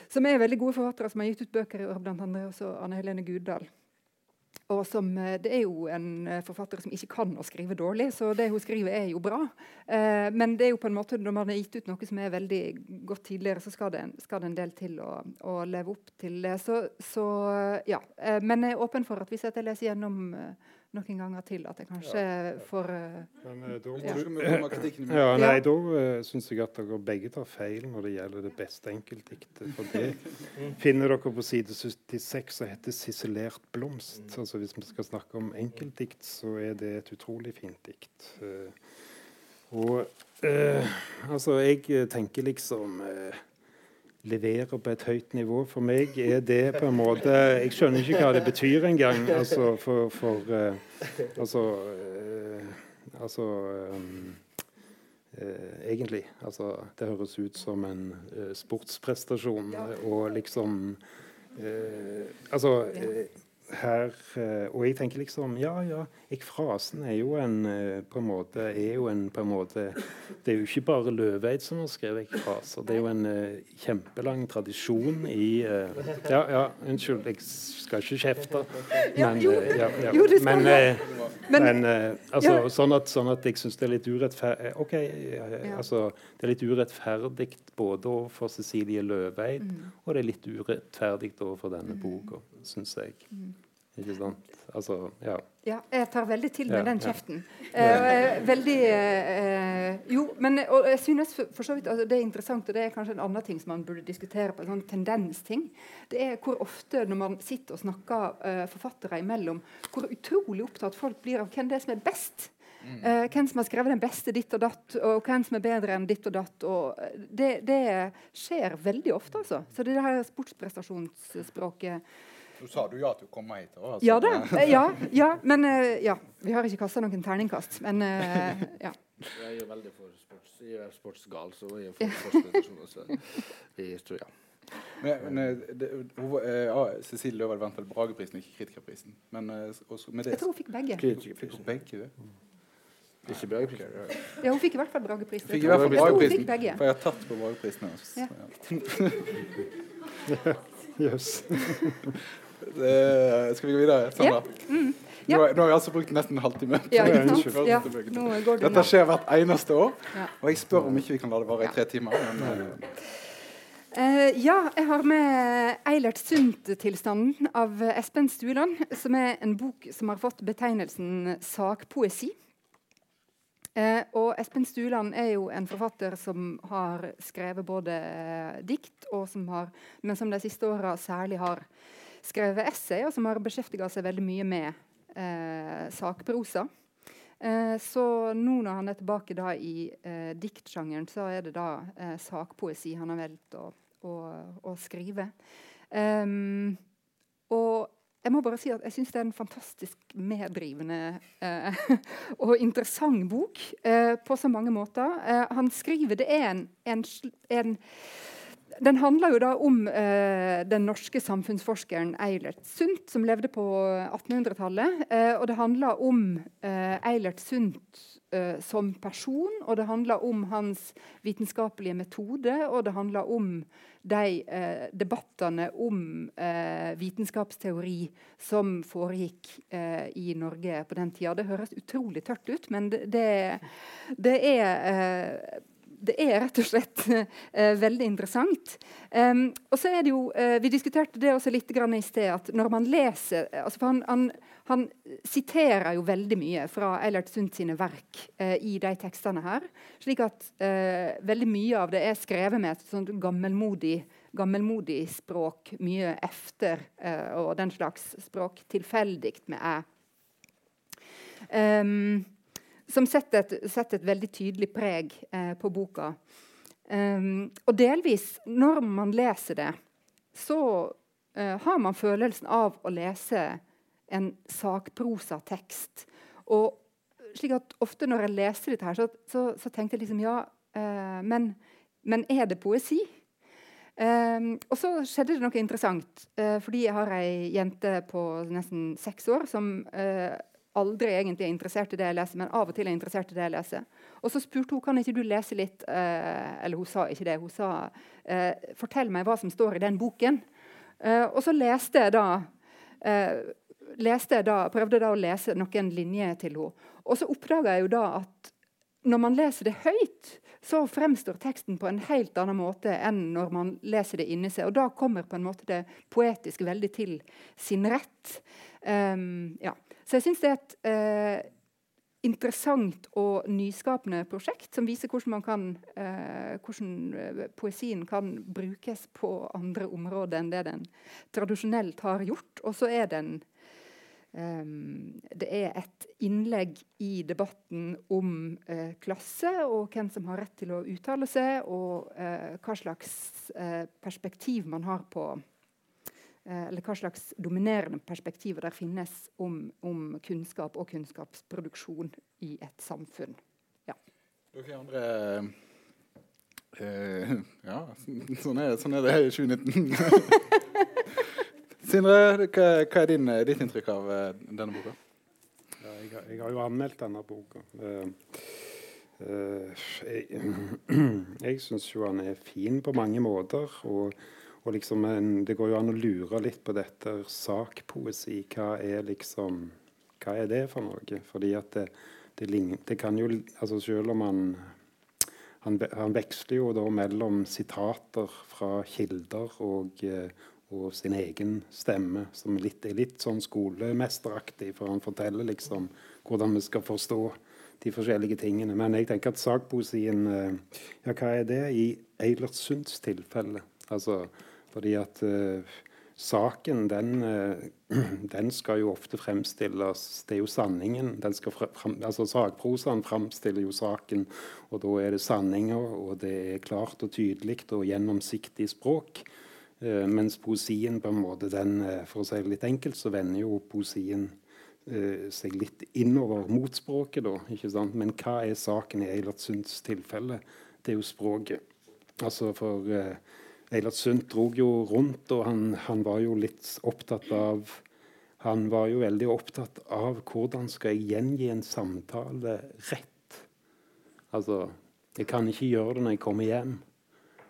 som er veldig gode forfattere, som har gitt ut bøker i år, andre også Anne Helene Guddal. Og som, eh, det er jo en eh, forfatter som ikke kan å skrive dårlig, så det hun skriver, er jo bra. Eh, men det er jo på en måte, når man har gitt ut noe som er veldig godt tidligere, så skal det, skal det en del til å, å leve opp til det. Så, så ja. Eh, men jeg er åpen for at hvis jeg leser gjennom eh, noen ganger til, at jeg kanskje får eh, Men, eh, da. Ja, Ja. nei, Da uh, syns jeg at dere begge tar feil når det gjelder det beste enkeltdiktet. For det finner dere på side 76 og heter 'Sisselert blomst'. Altså Hvis vi skal snakke om enkeltdikt, så er det et utrolig fint dikt. Uh, og uh, altså, jeg eh, tenker liksom eh, Levere på et høyt nivå. For meg er det på en måte Jeg skjønner ikke hva det betyr engang. Altså, for, for uh, Altså uh, Altså um, uh, Egentlig. Altså, det høres ut som en sportsprestasjon. Og liksom Altså her eh, Og jeg tenker liksom Ja, ja. Ekfrasen er jo en eh, på en måte er jo en på en måte Det er jo ikke bare Løveid som har skrevet ekfraser. Det er jo en uh, kjempelang tradisjon i uh, Ja, ja, unnskyld, jeg skal ikke kjefte. Men, uh, ja, ja. men, Men- altså, sånn, at, sånn at jeg syns det er litt urettferdig OK, altså Det er litt urettferdig både overfor Cecilie Løveid, Mm. og det er litt urettferdig overfor denne boka, syns jeg. Mm. Ikke sant? Altså, ja. Ja, jeg tar veldig til med Ja, den ja. kjeften. Eh, jeg er veldig eh, Jo, men og jeg synes for, for så vidt altså, det er interessant, og det er kanskje en annen ting som man burde diskutere på en sånn tendensting. Det er hvor ofte når man sitter og snakker eh, forfattere imellom, hvor utrolig opptatt folk blir av hvem det er som er best. Eh, hvem som har skrevet den beste ditt og datt, og hvem som er bedre enn ditt og datt. Og eh, det, det skjer veldig ofte, altså. Så det her sportsprestasjonsspråket Nå sa du ja til å komme hit. Også, altså. Ja da. Ja, ja men eh, ja. Vi har ikke kasta noen terningkast, men eh, ja. Jeg er veldig for sports, jeg er sportsgal, så jeg er for sportsredaksjon. Så jeg tror. Men, men eh, det, hun, eh, ja, Cecilie Løvahl vant vel Brageprisen, ikke Kritikerprisen. Men også med det Jeg tror hun fikk begge. fikk hun begge. det. Ikke Brageprisen. Ja, hun fikk i hvert fall Bragepris. Fikk i hvert fall Jeg hun Brageprisen. fikk begge. For jeg har tatt på Brageprisen. altså. Ja. Ja. Det- Skal vi gå videre? Sånn, Yeah. Mm. Ja. Nå, har- nå har vi altså brukt nesten en halvtime. Ja, Ja, Dette skjer hvert eneste år. Og jeg spør om ikke vi kan la det vare i tre timer. Men, Eh, ja, jeg har med 'Eilert Sundt-tilstanden' av Espen Stueland, som er en bok som har fått betegnelsen sakpoesi. Eh, og Espen Stuland er jo en forfatter som har skrevet både eh, dikt, og som har, men som de siste åra særlig har skrevet essay, og som har beskjeftiga seg veldig mye med eh, sakprosa. Eh, så nå når han er tilbake da i eh, diktsjangeren, så er det da eh, sakpoesi han har valgt å, å, å skrive. Um, og jeg må bare si at jeg syns det er en fantastisk meddrivende eh, og interessant bok eh, på så mange måter. Eh, han skriver Det er en, en, en den handler jo da om eh, den norske samfunnsforskeren Eilert Sundt, som levde på 1800-tallet. Eh, og det handler om eh, Eilert Sundt eh, som person, og det handler om hans vitenskapelige metode, og det handler om de eh, debattene om eh, vitenskapsteori som foregikk i Norge på den tida. Det høres utrolig tørt ut, men det, det, det er det er rett og slett eh, veldig interessant. Um, og så er det jo, eh, Vi diskuterte det også litt grann i sted. at når man leser, altså for han, han, han siterer jo veldig mye fra Eilert Sundt sine verk eh, i de tekstene her. slik at eh, veldig mye av det er skrevet med et sånt gammelmodig, gammelmodig språk. Mye efter eh, og den slags språk. Tilfeldig med æ. Um, som setter et, setter et veldig tydelig preg eh, på boka. Um, og delvis, når man leser det, så eh, har man følelsen av å lese en sakprosatekst. Og slik at ofte når jeg leser dette, her, så, så, så tenkte jeg liksom ja, eh, men, men er det poesi? Um, og så skjedde det noe interessant. Uh, fordi jeg har ei jente på nesten seks år som eh, aldri egentlig er interessert i det jeg leser, men av og til er interessert i det jeg leser. Og så spurte hun kan ikke du lese litt eh, Eller hun sa ikke det. Hun sa eh, fortell meg hva som står i den boken. Eh, og så leste jeg da eh, leste jeg da, prøvde da å lese noen linjer til henne. Og så oppdaga jeg jo da at når man leser det høyt, så fremstår teksten på en helt annen måte enn når man leser det inni seg. Og da kommer på en måte det poetiske veldig til sin rett. Um, ja. Så jeg syns det er et eh, interessant og nyskapende prosjekt som viser hvordan, kan, eh, hvordan eh, poesien kan brukes på andre områder enn det den tradisjonelt har gjort. Og så er den Um, det er et innlegg i debatten om uh, klasse og hvem som har rett til å uttale seg, og uh, hva slags uh, perspektiv man har på Eller hva slags dominerende perspektiver der finnes om, om, kunnskap og kunnskapsproduksjon i et samfunn. Ja. Dere andre Ja, sånn er, sånn er det i 2019. Sindre, hva, hva er din, ditt inntrykk av uh, denne boka? Ja, jeg, har- jeg har jo anmeldt denne boka. Uh, uh, jeg jeg syns jo han er fin på mange måter. Og, og liksom det går jo an å lure litt på dette sakpoesi. Hva er liksom Hva er det for noe? Fordi at det, det, det kan jo altså Selv om han han, han veksler jo da mellom sitater fra kilder og, eh, og sin egen stemme, som litt, er litt sånn skolemesteraktig, for han forteller liksom hvordan vi skal forstå de forskjellige tingene. Men jeg tenker at sakpoesien eh, Ja, hva er det i Eilert Sunds tilfelle? Altså, fordi at uh, saken, den, uh, den skal jo ofte fremstilles Det er jo sanningen. Altså Sakprosaen fremstiller jo saken, og da er det sanninger, og det er klart og tydelig og gjennomsiktig språk. Uh, mens poesien på en måte, den, for å si det litt enkelt, så vender jo poesien seg litt innover mot språket. da, ikke sant? Men hva er saken i Eilert Sunds tilfelle? Det er jo språket. Altså for eh, Eilert Sundt drog jo rundt, og han, han var jo litt opptatt av han var jo veldig opptatt av hvordan skal jeg gjengi en samtale rett. Altså, jeg kan ikke gjøre det når jeg kommer hjem.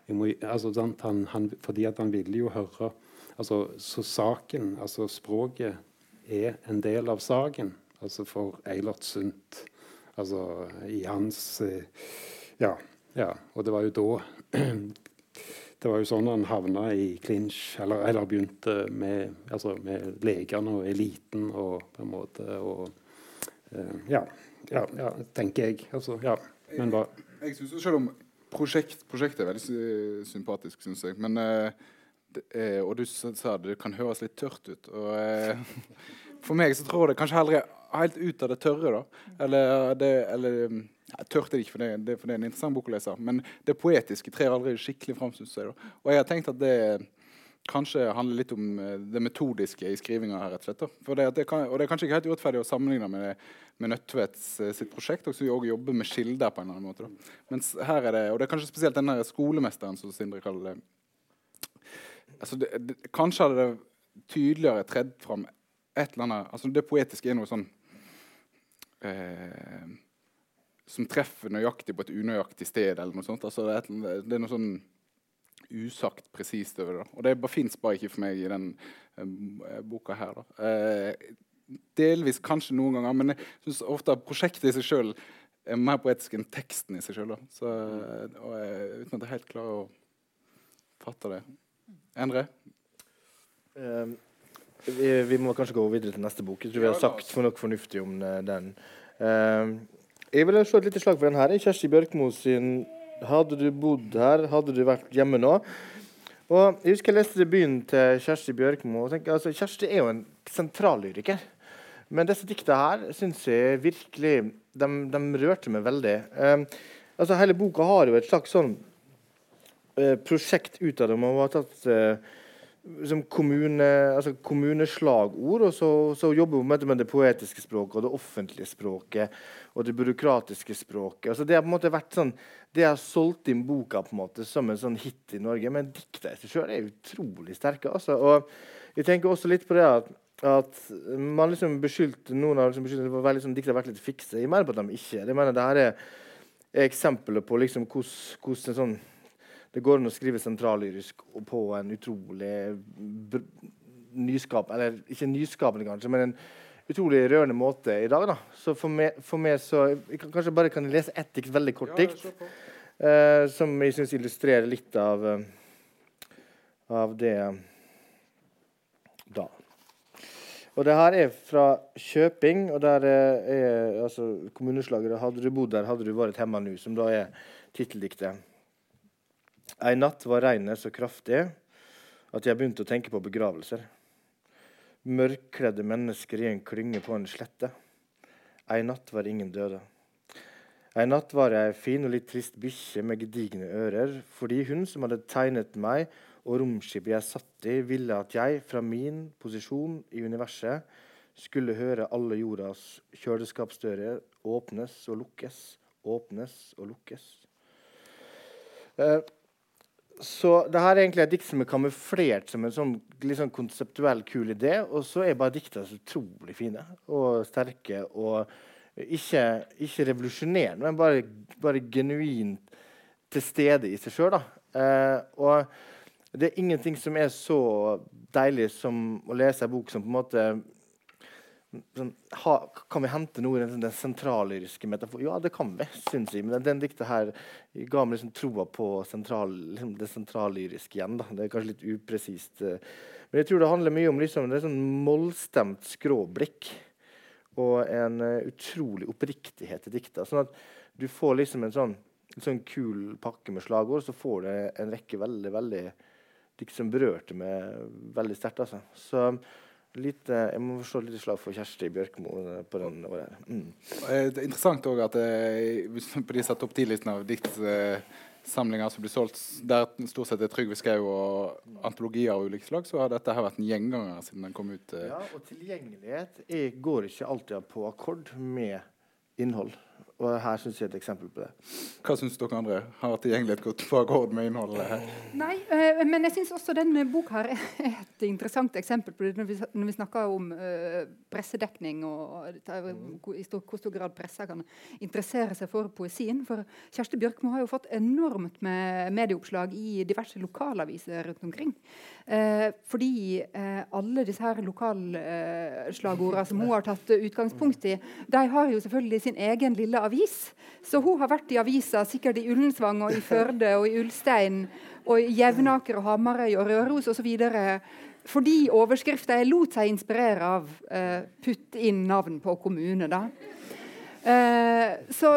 Jeg må, altså, han, han, fordi han ville jo høre altså, Så saken, altså språket, er en del av saken. Altså for Eilert Sundt. Altså i hans eh, Ja. ja. Og det var jo da det var jo sånn han havna i clinch, eller, eller begynte med, altså med, legene og eliten og på en måte og uh, ja, ja, ja, tenker jeg. Altså, ja. Men hva Jeg, jeg syns selv om prosjekt, prosjektet er veldig sympatisk, syns jeg. Men uh, det, uh, Og du sa det kan høres litt tørt ut. Og for meg så tror jeg det kanskje heller er helt ut av det tørre, da. Eller, det, eller jeg tørte det ikke, for det, det, for det, er en interessant bok å lese. Men det poetiske trer aldri skikkelig fram. Og jeg har tenkt at det kanskje handler litt om eh, det metodiske i skrivinga her. rett og slett. Det, det kan, og det er kanskje ikke helt urettferdig å sammenligne med, med Nødtvedts uh, sitt prosjekt, også, vi også jobber med kilder på en eller annen måte. Da. Mens her er det, og det er kanskje spesielt den der skolemesteren som Sindre kaller det. Altså, det, det kanskje hadde det tydeligere tredd fram et eller annet altså Det poetiske er noe sånn eh, som treffer nøyaktig på et unøyaktig sted. eller noe sånt. Altså, det, er, det, er, noe sånn usagt presist over det. Og det fins bare ikke for meg i den eh, boka her. Eh, delvis kanskje noen ganger, men jeg syns ofte at prosjektet i seg sjøl er mer poetisk enn teksten i seg sjøl. Uh, uten at jeg helt klarer å fatte det. Endre? Um, vi, vi, må kanskje gå videre til neste bok. Jeg tror vi har sagt for noe fornuftig om den. Um, jeg vil slå et lite slag for den her. Kjersti Bjørkmo sin 'Hadde du bodd her, hadde du vært hjemme nå'. Og Jeg husker jeg leste debuten til Kjersti Bjørkmo. og tenkte, altså, Kjersti er jo en sentrallyriker. Men disse dikta her syns jeg virkelig de, de, rørte meg veldig. Um, altså Hele boka har jo et slags sånn uh, prosjekt ut av det. Man har tatt uh, som kommune, altså kommuneslagord, og så, så jobber vi med det poetiske språket og det offentlige språket og det byråkratiske språket. Altså det har på en måte vært sånn, det har solgt inn boka på en måte som en sånn hit i Norge, men dikta i seg sjøl er utrolig sterke. Altså. Og jeg tenker også litt på det at, at man liksom beskyldte noen har liksom beskyldt for at liksom, dikta har vært litt fikse. Jeg mener på at de ikke er Jeg mener det her er, er eksempler på liksom hvordan sånn det går an å skrive sentrallyrisk på en utrolig nyskap, eller ikke nyskapende, kanskje, men en utrolig rørende måte i dag. da. Så for meg, for meg så jeg kan, Kanskje bare kan lese ett dikt, veldig kort dikt, uh, som jeg syns illustrerer litt av, uh, av det da. Og det her er fra Kjøping, og der er altså, kommuneslagere 'Hadde du bodd der, hadde du vært hjemme nå', som da er titteldiktet. Ei natt var regnet så kraftig at jeg begynte å tenke på begravelser mørkkledde mennesker i en klynge på en slette. Ei natt var ingen døde. Ei natt var jeg fin og litt trist bikkje med gedigne ører, fordi hun som hadde tegnet meg og romskipet jeg satt i, ville at jeg, fra min posisjon i universet, skulle høre alle jordas kjøleskapsdører åpnes og lukkes, åpnes og lukkes. Eh, så det her er egentlig et dikt som er kamuflert som en sånn, sånn konseptuell, kul idé. Og så er bare dikta så utrolig fine og sterke. Og ikke, ikke revolusjonerende, men bare, bare, genuint til stede i seg sjøl. Eh, og det er ingenting som er så deilig som å lese en bok som på en måte sånn, ha, Kan vi hente noe i den, sentrallyriske metaforen? Ja, det kan vi, syns jeg. Men den, den diktet her ga meg liksom troa på sentral, liksom det sentrallyriske igjen. Da. Det er kanskje litt upresist. Eh. Men jeg tror det handler mye om liksom, det sånn mollstemt skråblikk og en uh, utrolig oppriktighet i dikta. Sånn at du får liksom en sånn, en sånn kul pakke med slagord, så får du en rekke veldig, veldig dikt som berørte meg veldig sterkt. Altså. Så Litt, jeg må forstå litt slag for Kjersti Bjørkmo eh, på den. Mm. Det er interessant òg at eh, på disse opp ti-listene av diktsamlinger eh, samlinger som blir solgt der stort sett er Trygve Skau og antologier av ulike slag, så har dette her vært en gjenganger siden den kom ut. Ja, og tilgjengelighet går ikke alltid på akkord med innhold. Og her syns jeg et eksempel på det. Hva syns dere andre? Har tilgjengelighet gått på akkord med innholdet? her? Nei, øh, men jeg syns også denne boka her er et interessant eksempel på det når vi, når vi snakker om øh, pressedekning og i stor, hvor stor grad pressa kan interessere seg for poesien. For Kjersti Bjørkmo har jo fått enormt med medieoppslag i diverse lokalaviser rundt omkring. Eh, fordi eh, alle disse her lokalslagordene som hun har tatt utgangspunkt i, de har jo selvfølgelig sin egen lille avis. Så hun har vært i aviser sikkert i Ullensvang og i Førde og i Ulstein og i Jevnaker og Hamarøy og Røros osv. Fordi overskrifta lot seg inspirere av eh, 'putt inn navn på kommune'. da. Eh, så,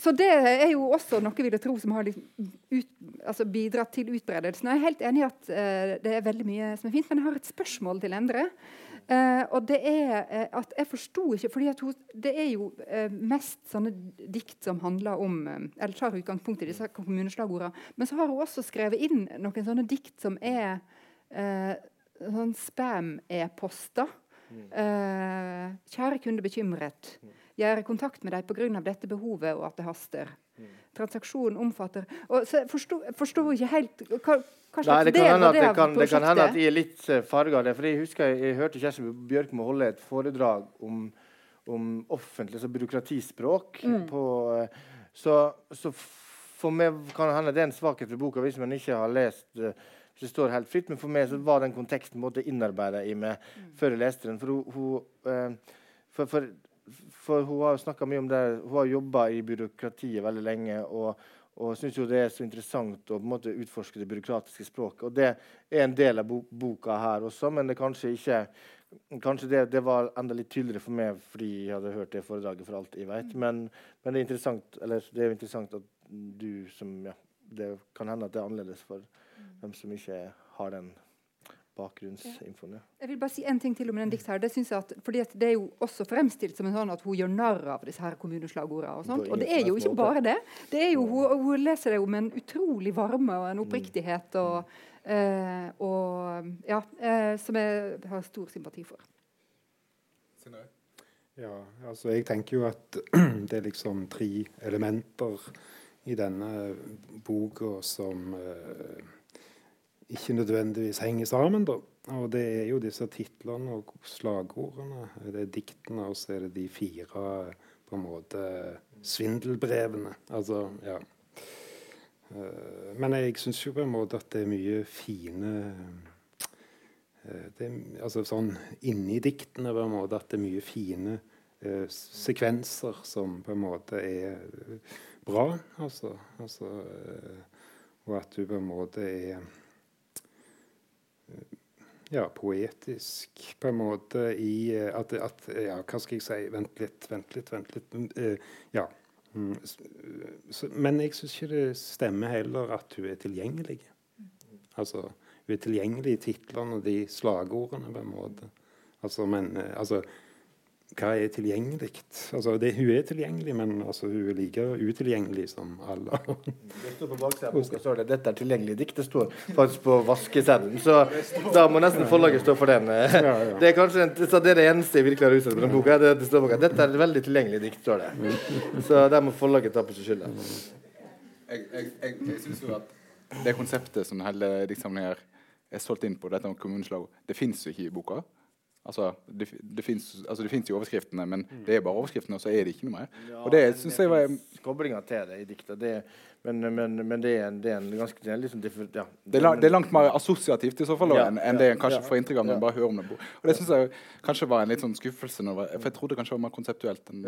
så, det er jo også noe vil jeg tro som har ut, altså bidratt til utbredelsen. Jeg er helt enig i at uh, det er veldig mye som er fint, men jeg har et spørsmål til Endre. Uh, og det er at jeg forsto ikke fordi hun, Det er jo mest sånne dikt som handler om Eller tar utgangspunkt i disse kommuneslagordene. Men så har hun også skrevet inn noen sånne dikt som er sånn spam-e-poster. Mm. kjære kunde bekymret. Mm. Jeg er i kontakt med deg pga. dette behovet og at det haster. Mm. Transaksjonen omfatter og så Jeg forstår ikke helt hva, hva Nei, Nei, kan hende det, det kan, Det kan hende at jeg er litt uh, farga av det. for Jeg husker jeg, jeg hørte Kjersti Bjørkmo holde et foredrag om, om offentlig altså byråkratispråk. Mm. På, uh, så, så, for meg kan det hende det er en svakhet ved boka hvis man ikke har lest uh, det står helt fritt, Men for meg så var den konteksten måtte innarbeida i meg mm. før jeg leste den. For, hun, hun, for, for for hun har snakka mye om det. Hun har jobba i byråkratiet veldig lenge. og, og jeg syns det er så interessant å måte, utforske det byråkratiske språket. Og det er en del av boka her også, men det kanskje ikke Kanskje det, det, var enda litt tydeligere for meg fordi jeg hadde hørt det foredraget for alt jeg vet. Men, men det, er interessant, det er interessant at du som ja, Det kan hende at det er annerledes for dem som ikke har den bakgrunnsinfoen. Ja. Jeg vil bare si en ting til om den dikt her. Det, at, fordi det er jo også fremstilt som en sånn at hun gjør narr av disse her kommuneslagordene. Og, sånt. og det er jo ikke bare det. det er jo, hun, hun leser det jo med en utrolig varme og en oppriktighet og, eh, og ja, eh, som jeg har stor sympati for. Ja, altså jeg tenker jo at det er liksom tre elementer i denne boka som eh, ikke nødvendigvis henger sammen. da. Og det er jo disse titlene og slagordene. Det er diktene, og så er det de fire på en måte svindelbrevene. Altså, ja. Eh, men jeg syns jo på en måte at det er mye fine eh, det altså sånn Inni diktene på en måte at det er mye fine eh, sekvenser som på en måte er bra. Altså, altså og at du på en måte er ja, poetisk på en måte i eh, at, at, Ja, hva skal jeg si? Vent litt, vent litt, vent litt. Uh, ja. Mm. Så, men jeg syns ikke det stemmer heller at hun er tilgjengelig. Altså, hun er tilgjengelig i titlene og de slagordene, på en måte. Altså, men altså hva er tilgjengelig? Altså, det, hun er tilgjengelig, men altså, hun er like utilgjengelig som alle. det står på baksida står det 'Dette er tilgjengelig dikt'. Det står faktisk på vaskeseddelen. Så da må nesten forlaget stå for den. Ja, ja. Det er kanskje en, det, er det eneste jeg virkelig har utsatt på den boka. Det, det står boka. 'Dette er et veldig tilgjengelig dikt', står det. Så der må forlaget ta på seg skylda. Jeg, jeg, jeg, jeg synes jo at det konseptet som hele diktsamlingen er solgt inn på, dette med kommuneslag, det fins jo ikke i boka. Altså, det, det fins altså, jo overskriftene, men mm. det er bare overskriftene, og så er det ikke noe mer. Ja, og det syns jeg var Koblinga til det i diktet. Det, men, men, men, det er en, det er en ganske det er, liksom, ja. det, er det, er langt mer assosiativt i så fall ja, enn, enn det en kanskje får inntrykk av når en bare hører om det. Og det syns jeg kanskje var en litt sånn skuffelse, når, for jeg trodde kanskje det var mer konseptuelt enn,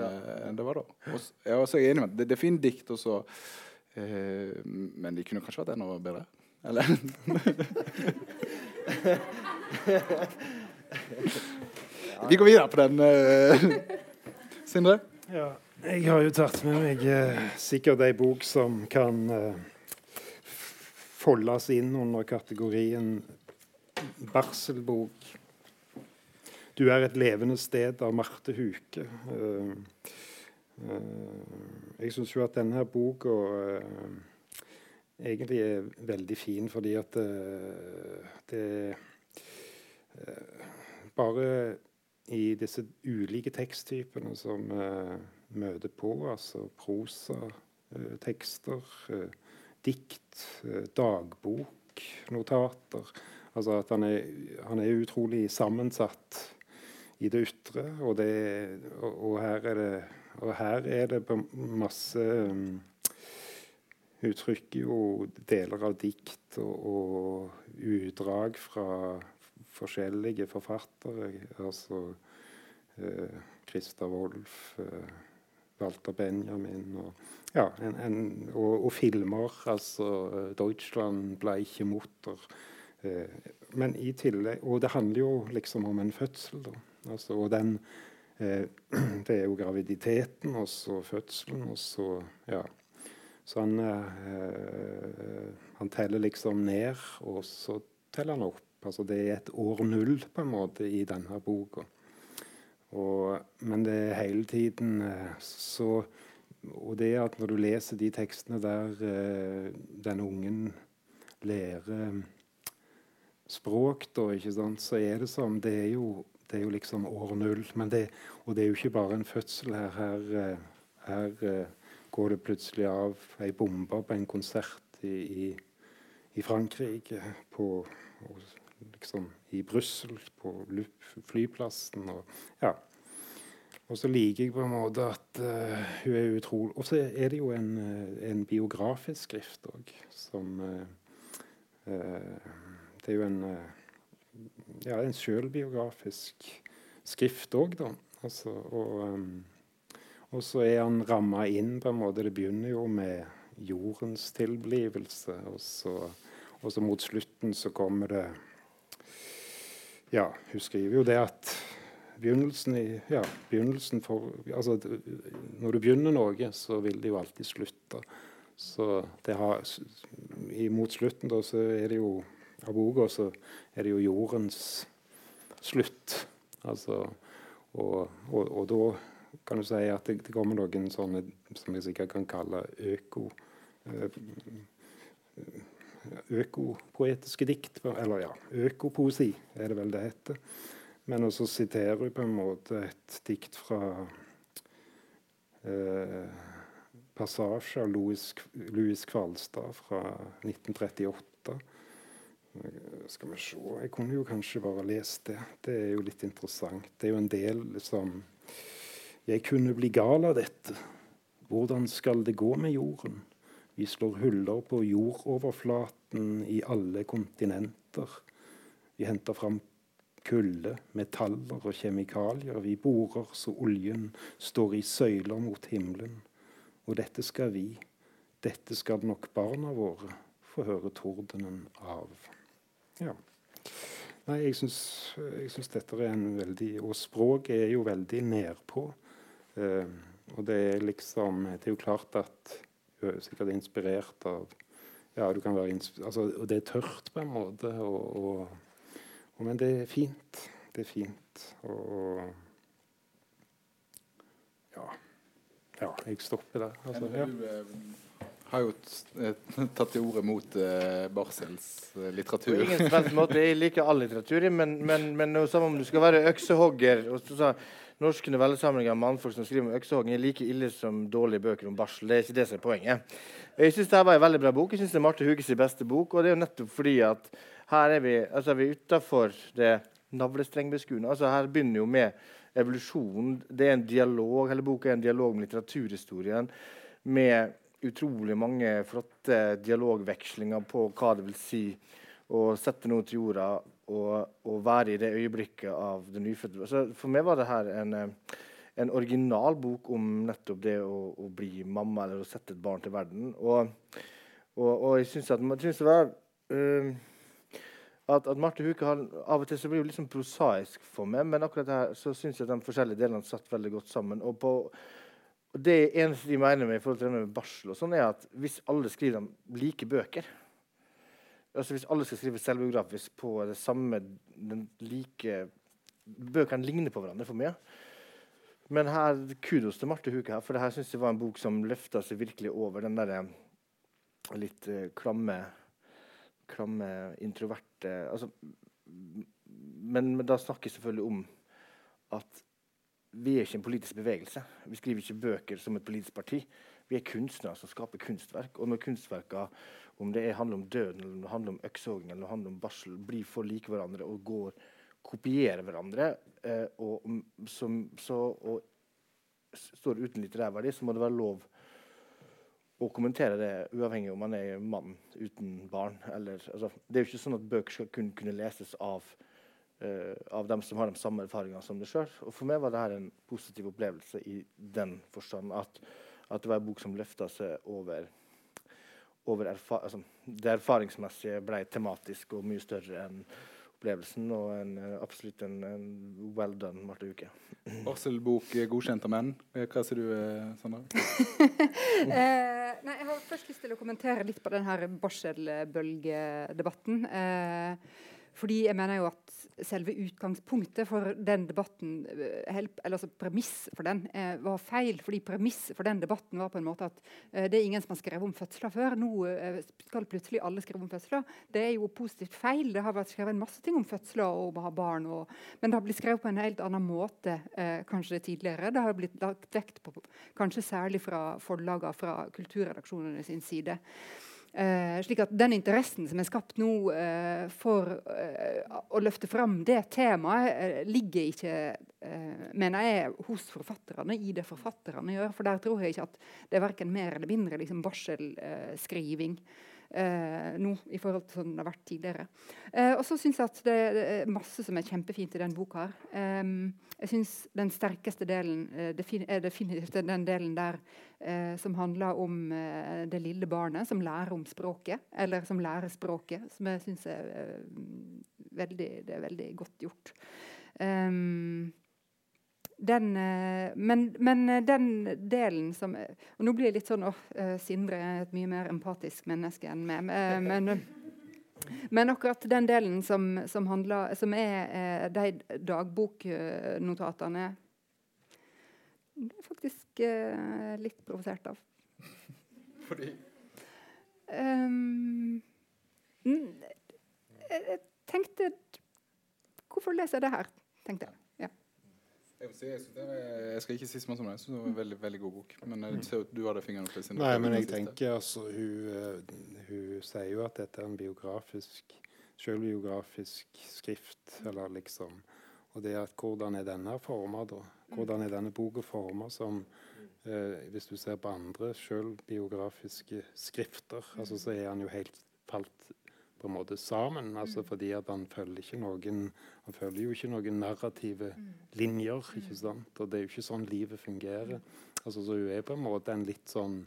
enn det var da. Og, så er jeg enig med det, det er fint dikt, også, eh, men de kunne kanskje vært enda bedre. Eller? Vi går videre på den, uh, Sindre. Ja, jeg har jo tatt med meg uh, sikkert ei bok som kan uh, foldes inn under kategorien barselbok. 'Du er et levende sted' av Marte Huke. jeg syns jo at denne boka egentlig er veldig fin fordi at det uh, Bare i disse ulike teksttypene som uh, møter på, altså prosa, tekster, dikt, dagbok, notater. Altså at han er, han er utrolig sammensatt i det ytre, og, og, og, her er det, og her er det masse um, Uttrykker jo deler av dikt og, og utdrag fra forskjellige forfattere. Altså eh, Christa Wolff, eh, Walter Benjamin og, ja, en, en, og, og, filmer. Altså 'Deutschland 'Deutschland ikke Mutter'. Eh, men i tillegg Og det handler jo liksom om en fødsel, da. Altså, og den eh, Det er jo graviditeten og så fødselen og så Ja. Så han, eh, han teller liksom ned, og så teller han opp. Altså det er et år null på en måte i denne boka. Og, men det er hele tiden eh, så Og det at når du leser de tekstene der eh, den ungen lærer språk, da, ikke sant, så er det som Det er jo, det er jo liksom år null. Men det, og det er jo ikke bare en fødsel her. Her, eh, her eh, går det plutselig av ei bombe på en konsert i, i, i Frankrike, på, liksom, i Brussel, på flyplassen. Og, ja. og så liker jeg på en måte at uh, hun er utrolig Og så er det jo en, en biografisk skrift òg, som uh, Det er jo en ja, en sjølbiografisk skrift òg, da. Altså, og um, og så er han ramma inn på en måte. Det begynner jo med jordens tilblivelse, og så, og så mot slutten så kommer det Ja, hun skriver jo det at begynnelsen, i, ja, begynnelsen for, altså, Når du begynner noe, så vil det jo alltid slutte. Så det har, mot slutten da, så er det jo av boka så er det jo jordens slutt. Altså, og, og, og da kan du si at det, det kommer noen sånne som jeg sikkert kan kalle øko eh, økopoetiske dikt. Eller ja, økopoesi er det vel det heter. Men også siterer hun på en måte et dikt fra eh, passasje av Louis, Kvalstad fra 1938. Skal vi se Jeg kunne jo kanskje bare lest det. Det er jo litt interessant. Det er jo en del liksom jeg kunne bli gal av dette. Hvordan skal det gå med jorden? Vi slår huller på jordoverflaten i alle kontinenter. Vi henter fram kulde, metaller og kjemikalier. Vi borer så oljen står i søyler mot himmelen. Og dette skal vi, dette skal nok barna våre, få høre tordenen av. Ja. Nei, jeg syns dette er en veldig Og språket er jo veldig nedpå. Eh, og det er liksom Det er jo klart at Hun er sikkert inspirert av Ja, du kan være altså, Og det er tørt på en måte. Og, og, og, men det er fint. Det er fint. Og Ja. Ja, jeg stopper der. Altså, ja. Du eh, har jo tatt til orde mot eh, Barsels litteratur. På ingen måte. Jeg liker all litteratur, men, men, men som om du skal være øksehogger og så, norske novellesamlinger av mannfolk som skriver om øksehogging, er like ille som dårlige bøker om barsel. Det er ikke det som er poenget. Jeg syns det var en veldig bra bok. Jeg synes det er Marte Huges beste bok. Og det er jo nettopp fordi at her er vi, altså er vi utafor det navlestrengbeskuende. Altså her begynner jo med evolusjon. Det er en dialog, Hele boka er en dialog med litteraturhistorien. Med utrolig mange flotte dialogvekslinger på hva det vil si å sette noe til jorda å være i det øyeblikket av det nyfødte. Så for meg var det her en, eh, en original bok om nettopp det å, å, bli mamma eller å sette et barn til verden. Og, og, og jeg syns at synes det var uh, at, at, Marte Huke har, av og til så blir jo litt sånn prosaisk for meg, men akkurat her så syns jeg de forskjellige delene satt veldig godt sammen. og på og det eneste de mener med i forhold til det med barsel, og sånn er at hvis alle skriver like bøker, altså Hvis alle skal skrive selvbiografisk på det samme den like Bøkene ligner på hverandre for mye. Men her, kudos til Marte Huke, her, for det her synes jeg var en bok som løfta seg virkelig over den der litt uh, klamme, klamme, introverte altså, men, men, da snakker jeg selvfølgelig om at vi er ikke en politisk bevegelse. Vi skriver ikke bøker som et politisk parti. Vi er kunstnere som skaper kunstverk. Og når kunstverka, om det handler om døden, eller om det handler om øksehogging eller handler om barsel, blir for like hverandre og går kopierer hverandre, eh, og, som, så, og står uten litterær verdi, så må det være lov å kommentere det, uavhengig om man er mann uten barn. Eller, altså, det er jo ikke sånn at bøker skal kun kunne leses av, uh, av dem som har de samme erfaringene som deg sjøl. For meg var dette en positiv opplevelse i den forstand at, at det var en bok som løfta seg over, over erfa altså, Det erfaringsmessige ble tematisk og mye større enn opplevelsen og en, eh, absolutt en, en, well done Marte Uke. Barselbok godkjent av menn. Eh, hva sier du, eh, Sandra? eh, nei, jeg har først lyst til å kommentere litt på denne barselbølgedebatten. Eh, fordi jeg mener jo at selve utgangspunktet for den debatten, help, eller altså premiss for den, eh, var feil. fordi premiss for den debatten var på en måte at eh, det er ingen som har skrevet om fødsler før. Nå eh, skal plutselig alle skrive om fødsler. Det er jo positivt feil. Det har vært skrevet en masse ting om fødsler og om å ha barn. Og, men det har blitt skrevet på en helt annen måte eh, kanskje tidligere. Det har blitt lagt vekt på, kanskje særlig fra forlagene fra kulturredaksjonene sin side. Uh, slik at Den interessen som er skapt nå uh, for uh, å løfte fram det temaet, ligger ikke mener jeg, hos forfatterne i det forfatterne gjør. For der tror jeg ikke at det er verken mer eller mindre liksom, barselskriving eh, nå i forhold til sånn det har vært tidligere. Eh, og så syns jeg at det, er masse som er kjempefint i den boka. her. Jeg syns den sterkeste delen eh, er definitivt den delen der eh, som handler om eh, det lille barnet som lærer om språket, eller som lærer språket, som jeg syns er, eh, veldig, er veldig godt gjort. Um, den, eh, men, men, eh, den delen som Og nå blir jeg litt sånn åh, oh, Sindre er et mye mer empatisk menneske enn meg. Men, men akkurat den delen som, som, handler, som er de dagboknotatene Det er faktisk litt provosert av. Fordi? Um, jeg tenkte Hvorfor leser jeg det her? tenkte jeg. Jeg, si, jeg, er, jeg, skal ikke si så mye om det. Jeg syns det var en veldig, veldig god bok. Men jeg ser at du hadde fingeren på Nei, men jeg tenker altså hun, uh, hun, sier jo at dette er en biografisk selvbiografisk skrift, eller liksom Og det at hvordan er denne forma, da? Hvordan er denne boka forma som eh, Hvis du ser på andre selvbiografiske skrifter, altså, så er han jo helt falt på en måte sammen. altså Fordi at han følger ikke noen han følger jo ikke noen narrative linjer. ikke sant? Og det er jo ikke sånn livet fungerer. altså Så hun er på en måte en litt sånn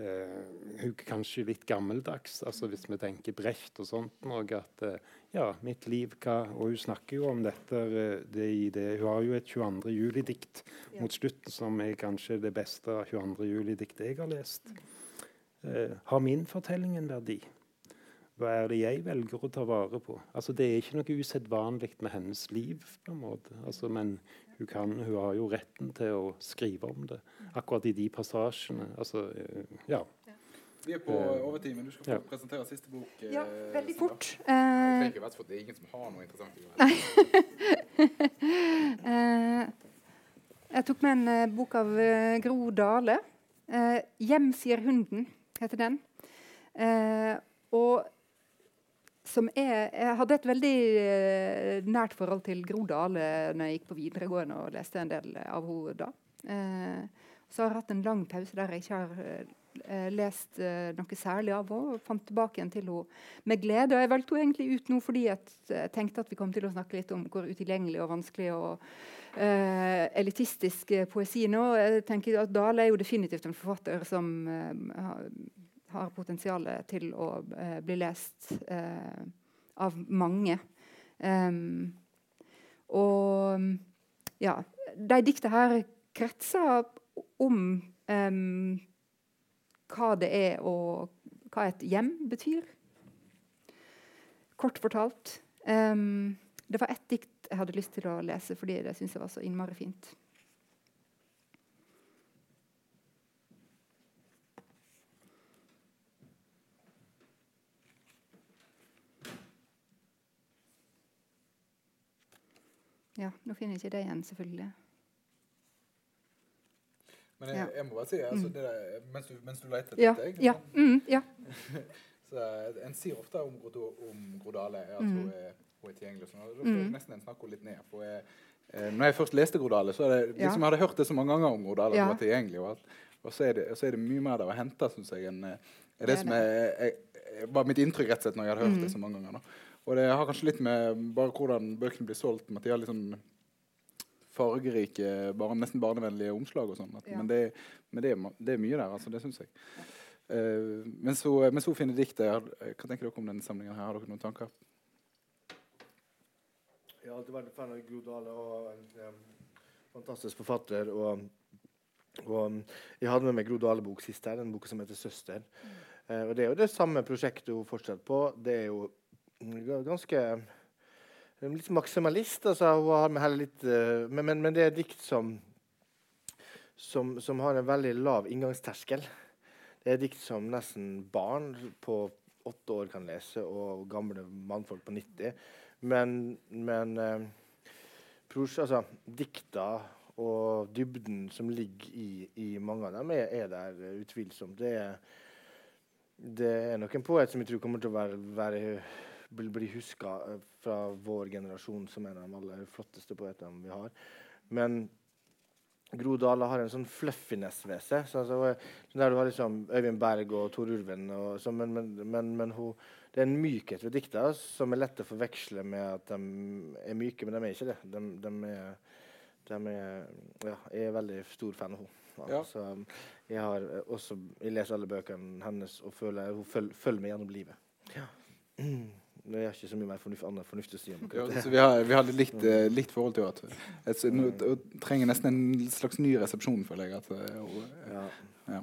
eh, kanskje litt gammeldags, altså hvis vi tenker Brecht og sånt. Noe, at eh, ja, mitt liv, hva Og hun snakker jo om dette eh, det det, Hun har jo et 22. juli-dikt mot slutten som er kanskje det beste 22. juli-diktet jeg har lest. Eh, har min fortelling en verdi? Hva er det jeg velger å ta vare på? Altså, det er ikke noe usedvanlig med hennes liv, på en måte. Altså, men hun, kan, hun, har jo retten til å skrive om det, akkurat i de passasjene. Altså, eh, ja. Vi er på uh, overtid, men du skal få ja. presentere siste bok. Uh, ja, veldig fort. Uh, det, er ingen som har noe interessant å gjøre. jeg tok med en bok av Gro Dale. 'Hjem sier hunden' heter den. og som er, jeg hadde et veldig eh, nært forhold til Gro Dale når jeg gikk på videregående og leste en del av henne da. Eh, så har jeg hatt en lang pause der jeg ikke har eh, lest eh, noe særlig av henne. Og fant tilbake igjen til henne med glede. Og jeg valgte henne egentlig ut nå fordi jeg tenkte at vi kom til å snakke litt om hvor utilgjengelig og vanskelig og eh, elitistisk poesi nå. Jeg tenker at Dale er jo definitivt en forfatter som eh, har potensial til å eh, bli lest eh, av mange. Um, og ja, de dikta her kretser om um, hva det er og hva et hjem betyr. Kort fortalt. Um, det var ett dikt jeg hadde lyst til å lese fordi det syntes jeg var så innmari fint. Ja, nå finner jeg ikke det igjen, selvfølgelig. Men jeg, Ja. jeg må bare si, altså, Mm. det der, mens, du, mens du leter Ja. deg jeg, ja, mm, ja. så eh, En sier ofte om, om Grodale at Mm. hun, er, hun er tilgjengelig. sånn, og Da får jeg Mm. nesten en henne litt ned. For jeg, eh, når jeg først leste Grodale, så er det Ja. liksom, jeg hadde hørt det så mange ganger om Grodale Ja. var tilgjengelig. Og, at, og, så det, og så er det mye mer der å hente, syns jeg. enn eh, det, Det som er, jeg, er, var mitt inntrykk rett og slett når jeg hadde hørt Mm. det så mange ganger. Da. Og det har kanskje litt med bare hvordan bøkene blir solgt, med at de har litt sånn fargerike, bare, nesten barnevennlige omslag og sånn. Ja. Men, det, men det, det er mye der, altså. Det syns jeg. Uh, men, så, men så fine dikt. Hva tenker dere om denne samlingen? her? Har dere noen tanker? Jeg har alltid vært en fan av Gro Dale og en um, fantastisk forfatter. Og, og jeg hadde med meg Gro Dale-bok sist her, en bok som heter 'Søster'. Eh, og Det er jo det samme prosjektet hun fortsetter på. Det er jo mm, ganske Litt maksimalist. altså Hun har litt eh, men, men, men det er dikt som, som som har en veldig lav inngangsterskel. Det er dikt som nesten barn på åtte år kan lese, og gamle mannfolk på 90. Men, men eh, pros, altså, dikta og dybden som ligger i, i mange av dem, er, er der utvilsomt. Det er, det er nok en poet som jeg tror kommer til å være, være, bli, bli huska fra vår generasjon som en av de aller flotteste poetene vi har. Men Gro Dale har en sånn fluffiness ved seg. Så, altså, der du har liksom Øyvind Berg og Tor Ulven. Og, så, men men, men, men hun, det er en mykhet ved dikta som er lett å forveksle med at de er myke, men de er ikke det. De, de er, de er, ja, jeg er veldig stor fan av henne. Ja. Så um, jeg har eh, også Jeg leser alle bøkene hennes og føler hun følger, følger meg gjennom livet. Ja. Nå har jeg ikke så mye mer fornuft, annet fornuftig å si om det. Ja, vi har, vi har litt likt, litt, forhold til henne. Jeg nå- Hun trenger nesten en slags ny resepsjon, føler jeg. At, og, hun- Ja. ja.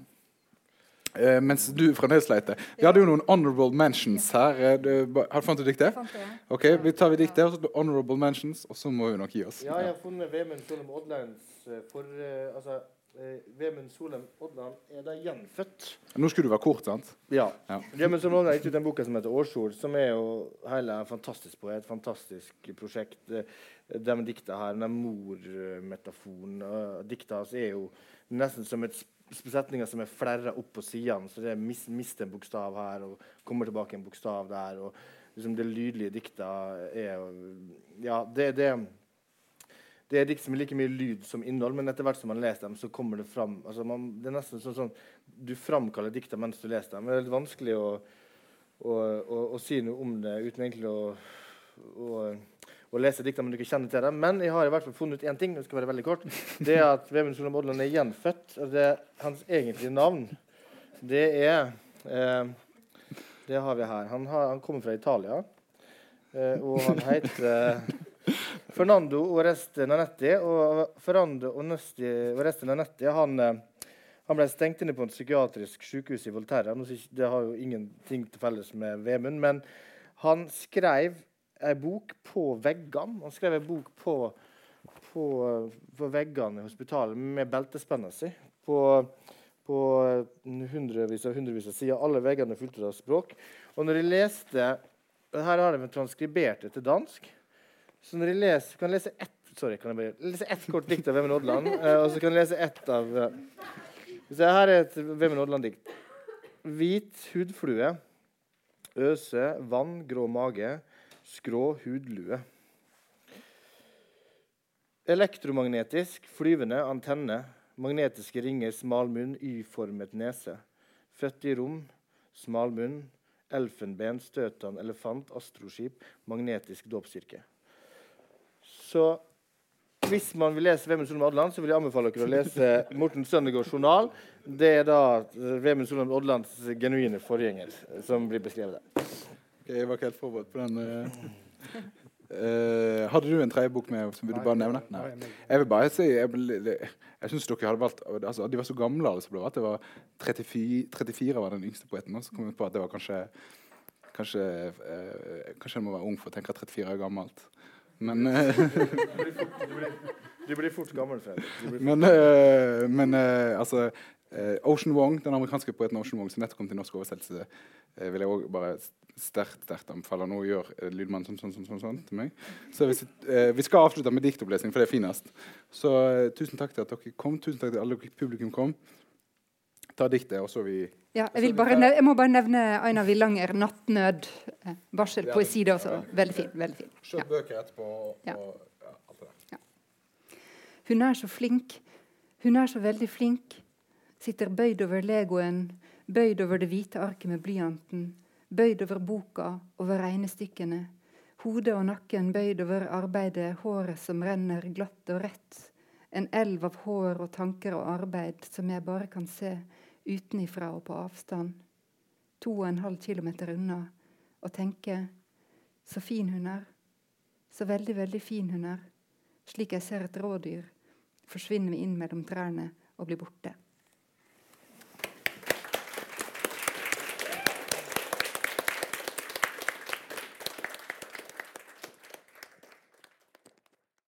Uh, mens du fremdeles leter. Vi hadde jo noen honorable mentions her. Eh, du, har du funnet diktet? Ok, Vi tar vi diktet, og så honorable mentions, og så må vi nok gi oss. Ja, jeg har funnet Vemund Solheim Odlands eh, for uh, Altså, eh, Vemund Solheim Odland er da gjenfødt. Nå skulle du være kort, sant? Ja. Ja. Vemund Solem Odland har gitt ut en bok som heter 'Årsord', som er jo hele en fantastisk poet, fantastisk prosjekt. Eh, De dikta her, den mor-metaforen uh, Dikta hans er jo nesten som et setninger som er flerra opp på sidene. Så det er mis, mister en bokstav her og kommer tilbake en bokstav der. og liksom Det lydlige dikta er Ja, det, det det er liksom som like mye lyd som innhold, men etter hvert som man leser dem, så kommer det fram. Altså man, det er nesten sånn, sånn Du framkaller dikta mens du leser dem. Det er litt vanskelig å, å, å, å si noe om det uten egentlig å, lese dikta, men du ikke kjenner til dem. Men jeg har i hvert fall funnet ut én ting. Det skal være veldig kort. Det er at Vemund Solheim Odland er gjenfødt. Og det hans egentlige navn. Det er eh, Det har vi her. Han, har, han kommer fra Italia. Eh, og han heter Fernando Oreste Nanetti. Og Ferrando Oreste Nanetti han, eh, han ble stengt inne på et psykiatrisk sykehus i Volterra. Det har jo ingenting til felles med Vemund, men han skrev ei bok på veggene. Han skrev ei bok på, på, på veggene i hospitalet med beltespenna si. På, på hundrevis av hundrevis av sider. Alle veggene fulgte av språk. Og når jeg leste Her har de transkribert det til dansk. Så når jeg leser, kan jeg lese ett Sorry, kan jeg bare lese ett kort dikt av Vemund Odland? eh, og så kan jeg lese ett av eh, så Her er et Vemund Odland-dikt. Hvit hudflue. Øse, vann, grå mage. Skrå hudlue. Elektromagnetisk, flyvende antenne. Magnetiske ringer, smal munn, Y-formet nese. Født i rom, smal munn. Elfenben, støtan, elefant, astroskip, magnetisk dåpskirke. Så hvis man vil lese Vemund Solheim Odland, så vil jeg anbefale dere å lese Morten Søndergaards journal. Det er da Vemund Solheim Odlands genuine forgjenger som blir beskrevet der. Ok, jeg var ikke helt forberedt på den. Eh, hadde du en tredje bok med som du bare nevne? Nei. Jeg vil bare si Jeg, ble- jeg syns dere hadde valgt altså, De var så gamle, alle som ble valgt. Det var 34, 34 var den yngste poeten. Så kom jeg på at det var kanskje Kanskje, eh, kanskje jeg må være ung for å tenke at 34 er gammelt. Men, uh, Du blir fort du, blir, Du blir men, uh, men uh, altså Eh, Ocean Wong, den amerikanske poeten Ocean Wong som nettopp kom til norsk oversettelse, eh, vil jeg også bare sterkt sterkt anbefale. Nå gjør eh, lydmannen sånn, sånn, sånn, sånn, sånn til meg. Så hvis, eh, Vi skal avslutte med diktopplesning, for det er finest. Så eh, tusen takk til at dere kom. Tusen takk til alle publikum kom. Ta diktet, og så vi Ja, jeg, bare nevne, jeg må bare nevne Einar Villanger, 'Nattnød'. Eh, Barselpoesi. det også. Veldig fin. veldig fin. Kjøp bøker etterpå. Og, Ja. alt det der. Hun er så flink. Hun er så veldig flink. Sitter bøyd over legoen, bøyd over det hvite arket med blyanten, bøyd over boka, over regnestykkene. Hodet og nakken bøyd over arbeidet, håret som renner glatt og rett. En elv av hår og tanker og arbeid som jeg bare kan se utenifra og på avstand. To og en halv kilometer unna. Og tenke så fin hun er. Så veldig, veldig fin hun er. Slik jeg ser et rådyr forsvinne inn mellom trærne og bli borte.